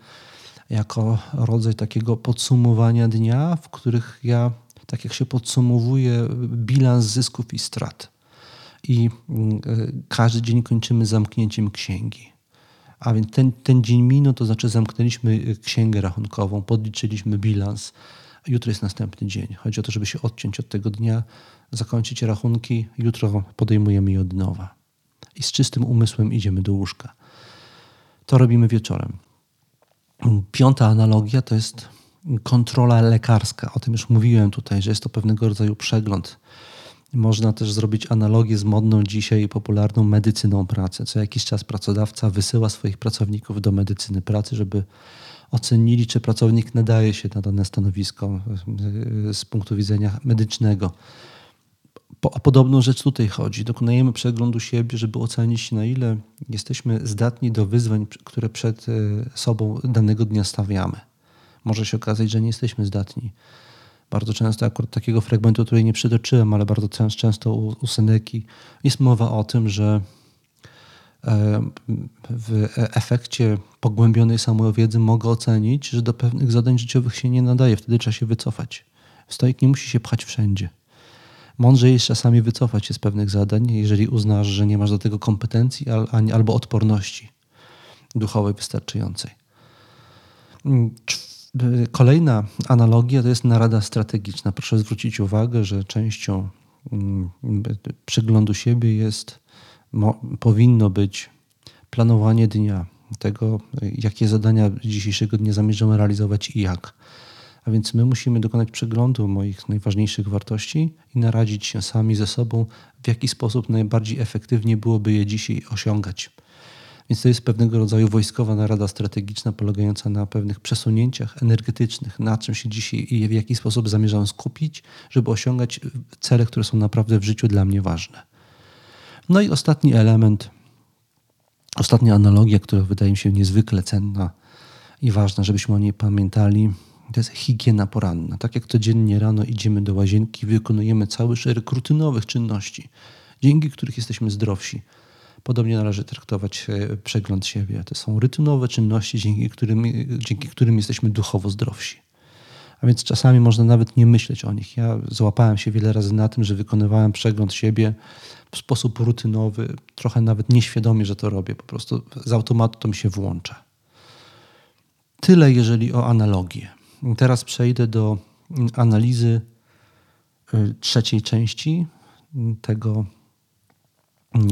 jako rodzaj takiego podsumowania dnia, w których ja, tak jak się podsumowuje bilans zysków i strat. I każdy dzień kończymy zamknięciem księgi. A więc ten, ten dzień minął, to znaczy zamknęliśmy księgę rachunkową, podliczyliśmy bilans. Jutro jest następny dzień. Chodzi o to, żeby się odciąć od tego dnia, zakończyć rachunki, jutro podejmujemy je od nowa. I z czystym umysłem idziemy do łóżka. To robimy wieczorem. Piąta analogia to jest kontrola lekarska. O tym już mówiłem tutaj, że jest to pewnego rodzaju przegląd można też zrobić analogię z modną dzisiaj popularną medycyną pracy. Co jakiś czas pracodawca wysyła swoich pracowników do medycyny pracy, żeby ocenili, czy pracownik nadaje się na dane stanowisko e, z punktu widzenia medycznego. O podobną rzecz tutaj chodzi. Dokonujemy przeglądu siebie, żeby ocenić, na ile jesteśmy zdatni do wyzwań, które przed e, sobą danego dnia stawiamy. Może się okazać, że nie jesteśmy zdatni bardzo często akurat takiego fragmentu tutaj nie przytoczyłem, ale bardzo często u, u Seneki jest mowa o tym, że e, w efekcie pogłębionej samowiedzy mogę ocenić, że do pewnych zadań życiowych się nie nadaje, wtedy trzeba się wycofać. Stoik nie musi się pchać wszędzie. Mądrzej jest czasami wycofać się z pewnych zadań, jeżeli uznasz, że nie masz do tego kompetencji albo odporności duchowej wystarczającej. Mm, Kolejna analogia to jest narada strategiczna. Proszę zwrócić uwagę, że częścią mm, przeglądu siebie jest, powinno być planowanie dnia, tego, jakie zadania dzisiejszego dnia zamierzamy realizować i jak. A więc my musimy dokonać przeglądu moich najważniejszych wartości i naradzić się sami ze sobą, w jaki sposób najbardziej efektywnie byłoby je dzisiaj osiągać. Więc to jest pewnego rodzaju wojskowa narada strategiczna polegająca na pewnych przesunięciach energetycznych, na czym się dzisiaj i w jaki sposób zamierzam skupić, żeby osiągać cele, które są naprawdę w życiu dla mnie ważne. No i ostatni element, ostatnia analogia, która wydaje mi się niezwykle cenna i ważna, żebyśmy o niej pamiętali, to jest higiena poranna. Tak jak codziennie rano idziemy do łazienki, wykonujemy cały szereg rutynowych czynności, dzięki których jesteśmy zdrowsi Podobnie należy traktować e, przegląd siebie. To są rytunowe czynności, dzięki którym, dzięki którym jesteśmy duchowo zdrowsi. A więc czasami można nawet nie myśleć o nich. Ja złapałem się wiele razy na tym, że wykonywałem przegląd siebie w sposób rutynowy, trochę nawet nieświadomie, że to robię. Po prostu z automatu to mi się włącza. Tyle, jeżeli o analogię. Teraz przejdę do analizy e, trzeciej części tego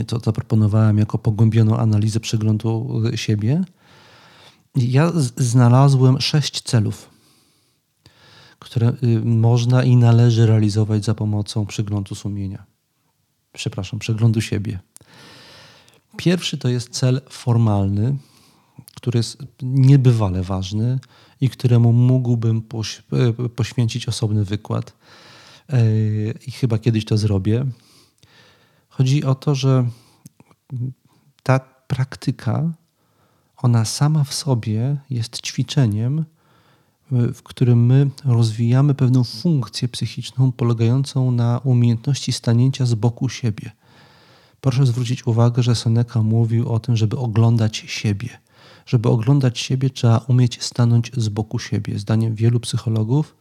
to zaproponowałem jako pogłębioną analizę przeglądu siebie. Ja znalazłem sześć celów, które y, można i należy realizować za pomocą przeglądu sumienia. Przepraszam, przeglądu siebie. Pierwszy to jest cel formalny, który jest niebywale ważny i któremu mógłbym e, poświęcić osobny wykład. E, I chyba kiedyś to zrobię. Chodzi o to, że ta praktyka, ona sama w sobie jest ćwiczeniem, w którym my rozwijamy pewną funkcję psychiczną polegającą na umiejętności stanięcia z boku siebie. Proszę zwrócić uwagę, że Seneca mówił o tym, żeby oglądać siebie. Żeby oglądać siebie, trzeba umieć stanąć z boku siebie. Zdaniem wielu psychologów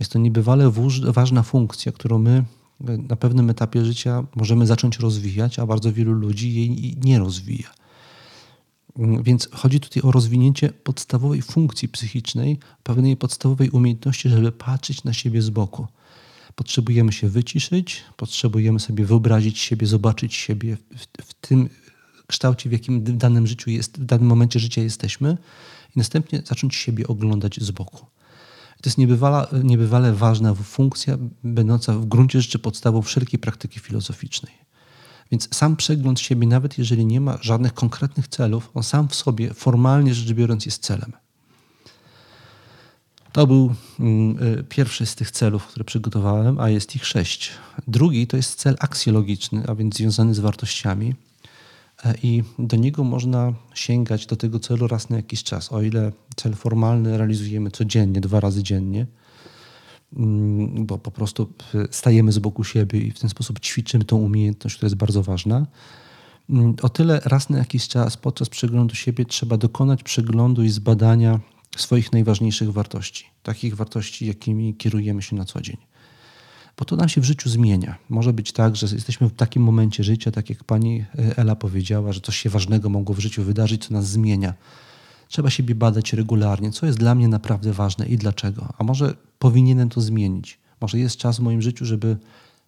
jest to niebywale ważna funkcja, którą my na pewnym etapie życia możemy zacząć rozwijać, a bardzo wielu ludzi jej nie rozwija. Więc chodzi tutaj o rozwinięcie podstawowej funkcji psychicznej, pewnej podstawowej umiejętności, żeby patrzeć na siebie z boku. Potrzebujemy się wyciszyć, potrzebujemy sobie wyobrazić siebie, zobaczyć siebie w, w tym kształcie, w jakim w danym życiu jest, w danym momencie życia jesteśmy i następnie zacząć siebie oglądać z boku. To jest niebywale, niebywale ważna funkcja, będąca w gruncie rzeczy podstawą wszelkiej praktyki filozoficznej. Więc sam przegląd siebie, nawet jeżeli nie ma żadnych konkretnych celów, on sam w sobie, formalnie rzecz biorąc, jest celem. To był mm, y, pierwszy z tych celów, które przygotowałem, a jest ich sześć. Drugi to jest cel aksjologiczny, a więc związany z wartościami. E, I do niego można sięgać do tego celu raz na jakiś czas. O ile cel formalny realizujemy codziennie, dwa razy dziennie, mm, bo po prostu y, stajemy z boku siebie i w ten sposób ćwiczymy tą umiejętność, która jest bardzo ważna. Mm, o tyle raz na jakiś czas podczas przeglądu siebie trzeba dokonać przeglądu i zbadania swoich najważniejszych wartości, takich wartości, jakimi kierujemy się na co dzień. Bo to nam się w życiu zmienia. Może być tak, że jesteśmy w takim momencie życia, tak jak pani e, Ela powiedziała, że coś się ważnego mogło w życiu wydarzyć, co nas zmienia. Trzeba siebie badać regularnie, co jest dla mnie naprawdę ważne i dlaczego. A może powinienem to zmienić. Może jest czas w moim życiu, żeby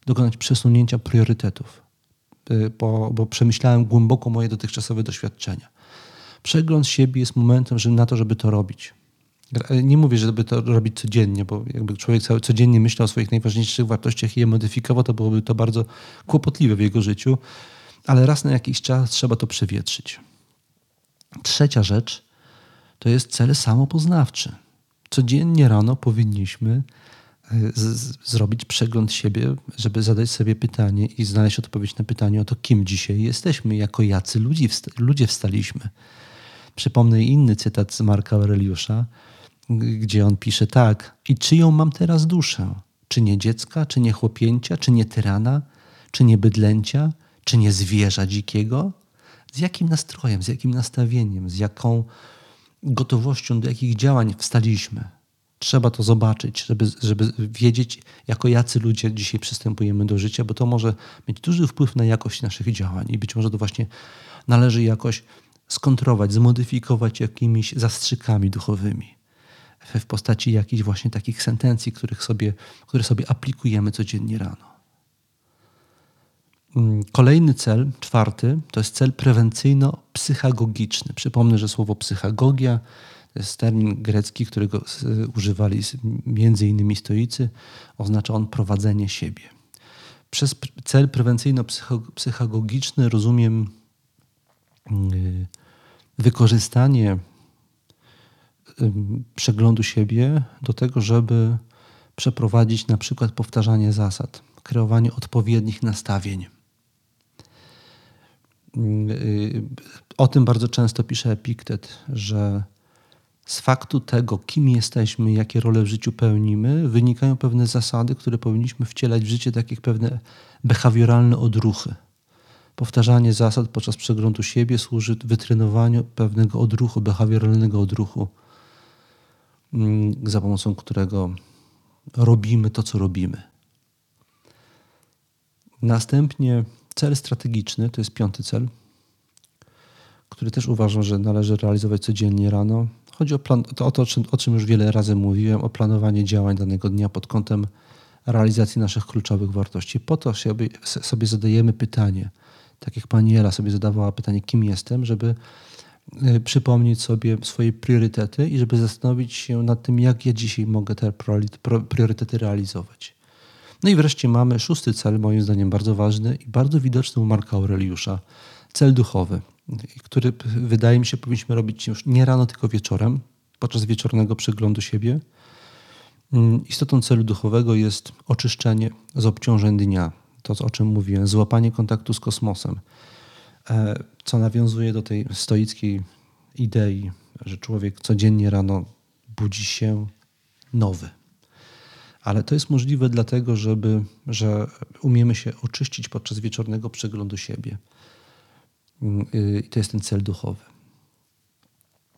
dokonać przesunięcia priorytetów, e, bo, bo przemyślałem głęboko moje dotychczasowe doświadczenia. Przegląd siebie jest momentem że na to, żeby to robić. Nie mówię, żeby to robić codziennie, bo jakby człowiek cały, codziennie myślał o swoich najważniejszych wartościach i je modyfikował, to byłoby to bardzo kłopotliwe w jego życiu, ale raz na jakiś czas trzeba to przewietrzyć. Trzecia rzecz to jest cel samopoznawczy. Codziennie rano powinniśmy e, zrobić przegląd siebie, żeby zadać sobie pytanie i znaleźć odpowiedź na pytanie o to, kim dzisiaj jesteśmy, jako jacy ludzi, ludzie wstaliśmy. Przypomnę inny cytat z Marka Aureliusza, gdzie on pisze tak: I czyją mam teraz duszę? Czy nie dziecka, czy nie chłopięcia, czy nie tyrana, czy nie bydlęcia, czy nie zwierza dzikiego? Z jakim nastrojem, z jakim nastawieniem, z jaką gotowością do jakich działań wstaliśmy? Trzeba to zobaczyć, żeby, żeby wiedzieć, jako jacy ludzie dzisiaj przystępujemy do życia, bo to może mieć duży wpływ na jakość naszych działań i być może to właśnie należy jakoś skontrować, zmodyfikować jakimiś zastrzykami duchowymi w postaci jakichś właśnie takich sentencji, których sobie, które sobie aplikujemy codziennie rano. Mm, kolejny cel, czwarty, to jest cel prewencyjno-psychagogiczny. Przypomnę, że słowo psychagogia to jest termin grecki, którego używali innymi stoicy. Oznacza on prowadzenie siebie. Przez cel prewencyjno-psychagogiczny rozumiem yy, wykorzystanie przeglądu siebie do tego, żeby przeprowadzić na przykład powtarzanie zasad, kreowanie odpowiednich nastawień. Y, o tym bardzo często pisze Epiktet, że z faktu tego, kim jesteśmy, jakie role w życiu pełnimy, wynikają pewne zasady, które powinniśmy wcielać w życie, takie jak pewne behawioralne odruchy. Powtarzanie zasad podczas przeglądu siebie służy wytrenowaniu pewnego odruchu, behawioralnego odruchu za pomocą którego robimy to, co robimy. Następnie cel strategiczny, to jest piąty cel, który też uważam, że należy realizować codziennie rano. Chodzi o, plan, to o to, o czym, już wiele razy mówiłem, o planowanie działań danego dnia pod kątem realizacji naszych kluczowych wartości. Po to sobie, sobie zadajemy pytanie, tak jak pani Ela sobie zadawała pytanie, kim jestem, żeby przypomnieć sobie swoje priorytety i żeby zastanowić się nad tym, jak ja dzisiaj mogę te priorytety realizować. No i wreszcie mamy szósty cel, moim zdaniem bardzo ważny i bardzo widoczny u Marka Aureliusza. Cel duchowy, który wydaje mi się powinniśmy robić już nie rano, tylko wieczorem, podczas wieczornego przeglądu siebie. Mm, istotą celu duchowego jest oczyszczenie z obciążeń dnia. To, o czym mówiłem, złapanie kontaktu z kosmosem, co nawiązuje do tej stoickiej idei, że człowiek codziennie rano budzi się nowy. Ale to jest możliwe dlatego, żeby, że umiemy się oczyścić podczas wieczornego przeglądu siebie. Mm, y, I to jest ten cel duchowy.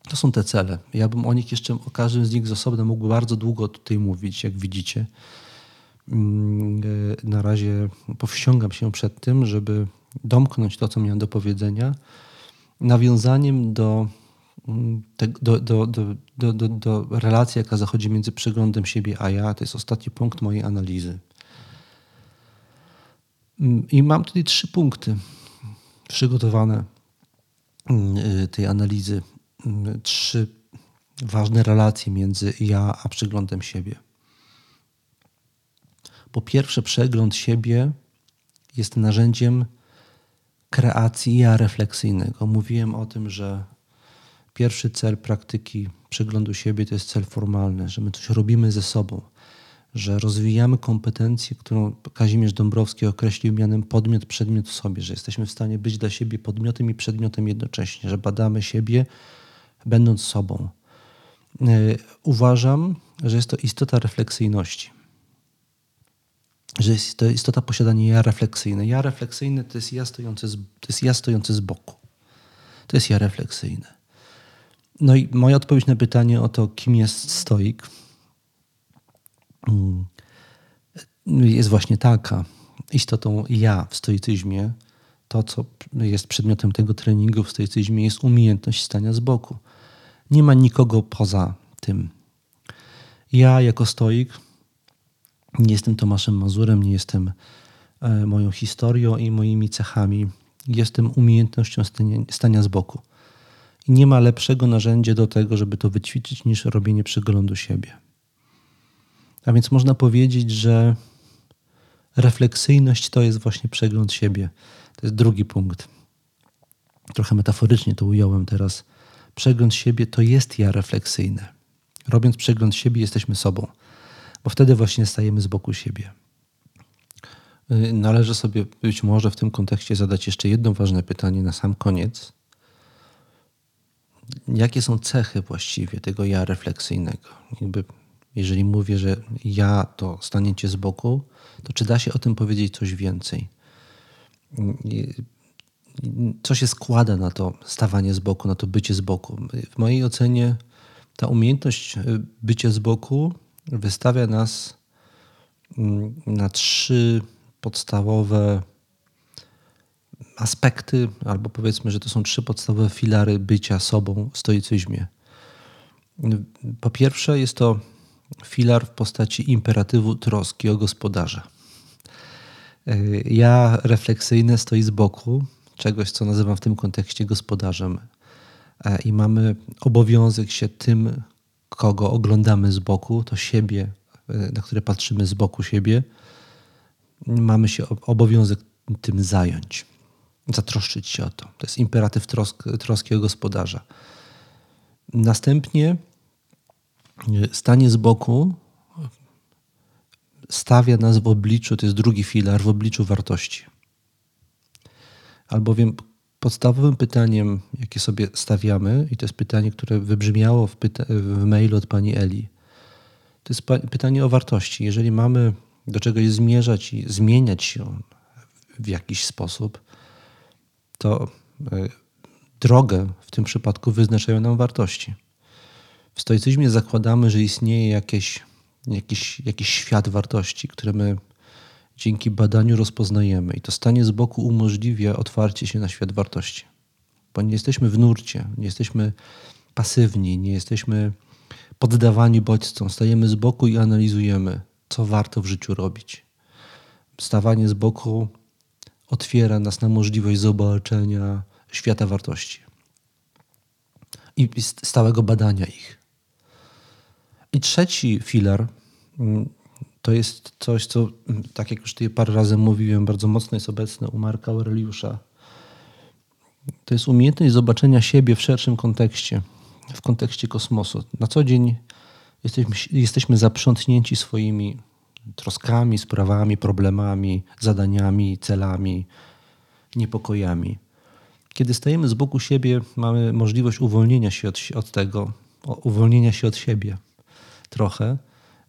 To są te cele. Ja bym o nich jeszcze, o każdym z nich z osobna mógł bardzo długo tutaj mówić, jak widzicie. Mm, y, na razie powściągam się przed tym, żeby domknąć to, co miałem do powiedzenia, nawiązaniem do, mm, do, do, do, do, do, relacji, jaka zachodzi między przeglądem siebie a ja. To jest ostatni punkt mojej analizy. I mam tutaj trzy punkty przygotowane y, tej analizy trzy ważne relacje między ja a przeglądem siebie. Po pierwsze, przegląd siebie jest narzędziem kreacji ja refleksyjnego. Mówiłem o tym, że pierwszy cel praktyki przeglądu siebie to jest cel formalny, że my coś robimy ze sobą że rozwijamy kompetencję, którą Kazimierz Dąbrowski określił mianem podmiot, przedmiot w sobie, że jesteśmy w stanie być dla siebie podmiotem i przedmiotem jednocześnie, że badamy siebie, będąc sobą. E, uważam, że jest to istota refleksyjności. Że jest to istota posiadania ja refleksyjne. Ja refleksyjne to jest ja stojący z, to jest ja stojący z boku. To jest ja refleksyjne. No i moja odpowiedź na pytanie o to, kim jest stoik, Mm. jest właśnie taka. Istotą ja w stoicyzmie, to co jest przedmiotem tego treningu w stoicyzmie, jest umiejętność stania z boku. Nie ma nikogo poza tym. Ja jako stoik nie jestem Tomaszem Mazurem, nie jestem e, moją historią i moimi cechami. Jestem umiejętnością stania, z boku. I nie ma lepszego narzędzia do tego, żeby to wyćwiczyć, niż robienie przeglądu siebie. A więc można powiedzieć, że refleksyjność to jest właśnie przegląd siebie. To jest drugi punkt. Trochę metaforycznie to ująłem teraz. Przegląd siebie to jest ja refleksyjne. Robiąc przegląd siebie, jesteśmy sobą, bo wtedy właśnie stajemy z boku siebie. Y, należy sobie być może w tym kontekście zadać jeszcze jedno ważne pytanie na sam koniec. Jakie są cechy właściwie tego ja refleksyjnego? Jakby jeżeli mówię, że ja to staniecie z boku, to czy da się o tym powiedzieć coś więcej? Co się składa na to stawanie z boku, na to bycie z boku? W mojej ocenie ta umiejętność bycia z boku wystawia nas mm, na trzy podstawowe aspekty, albo powiedzmy, że to są trzy podstawowe filary bycia sobą w stoicyzmie. Po pierwsze, jest to filar w postaci imperatywu troski o gospodarza. Ja refleksyjne stoi z boku czegoś, co nazywam w tym kontekście gospodarzem. E, I mamy obowiązek się tym, kogo oglądamy z boku, to siebie, e, na które patrzymy z boku siebie, mamy się obowiązek tym zająć, zatroszczyć się o to. To jest imperatyw trosk, troski o gospodarza. Następnie stanie z boku stawia nas w obliczu, to jest drugi filar, w obliczu wartości. Albowiem podstawowym pytaniem, jakie sobie stawiamy, i to jest pytanie, które wybrzmiało w, w mailu od pani Eli, to jest pytanie o wartości. Jeżeli mamy do czegoś zmierzać i zmieniać się w jakiś sposób, to e, drogę w tym przypadku wyznaczają nam wartości. W stoicyzmie zakładamy, że istnieje jakieś, jakiś, jakiś świat wartości, które my dzięki badaniu rozpoznajemy. I to stanie z boku umożliwia otwarcie się na świat wartości. Bo nie jesteśmy w nurcie, nie jesteśmy pasywni, nie jesteśmy poddawani bodźcom. Stajemy z boku i analizujemy, co warto w życiu robić. Stawanie z boku otwiera nas na możliwość zobaczenia świata wartości i stałego badania ich. I trzeci filar mm, to jest coś, co, mm, tak jak już tutaj parę razy mówiłem, bardzo mocno jest obecne u Marka Aureliusza. To jest umiejętność zobaczenia siebie w szerszym kontekście, w kontekście kosmosu. Na co dzień jesteśmy, jesteśmy zaprzątnięci swoimi troskami, sprawami, problemami, zadaniami, celami, niepokojami. Kiedy stajemy z boku siebie, mamy możliwość uwolnienia się od, od tego, uwolnienia się od siebie trochę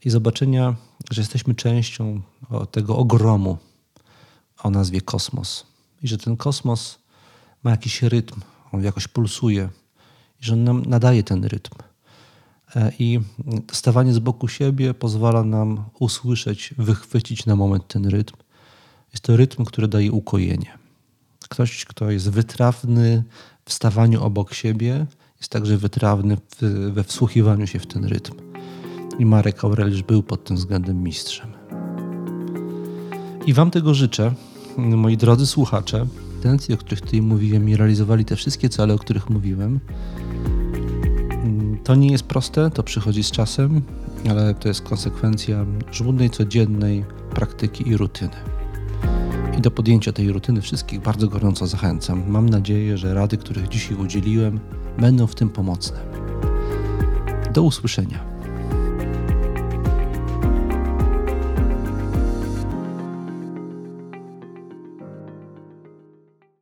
i zobaczenia, że jesteśmy częścią tego ogromu o nazwie kosmos. I że ten kosmos ma jakiś rytm, on jakoś pulsuje i że on nam nadaje ten rytm. E, I stawanie z boku siebie pozwala nam usłyszeć, wychwycić na moment ten rytm. Jest to rytm, który daje ukojenie. Ktoś, kto jest wytrawny w stawaniu obok siebie, jest także wytrawny we wsłuchiwaniu się w ten rytm. I Marek Aureliusz był pod tym względem mistrzem. I Wam tego życzę, moi drodzy słuchacze. Intencje, o których tutaj mówiłem, i realizowali te wszystkie cele, o których mówiłem. To nie jest proste, to przychodzi z czasem, ale to jest konsekwencja żmudnej, codziennej praktyki i rutyny. I do podjęcia tej rutyny wszystkich bardzo gorąco zachęcam. Mam nadzieję, że rady, których dzisiaj udzieliłem, będą w tym pomocne. Do usłyszenia.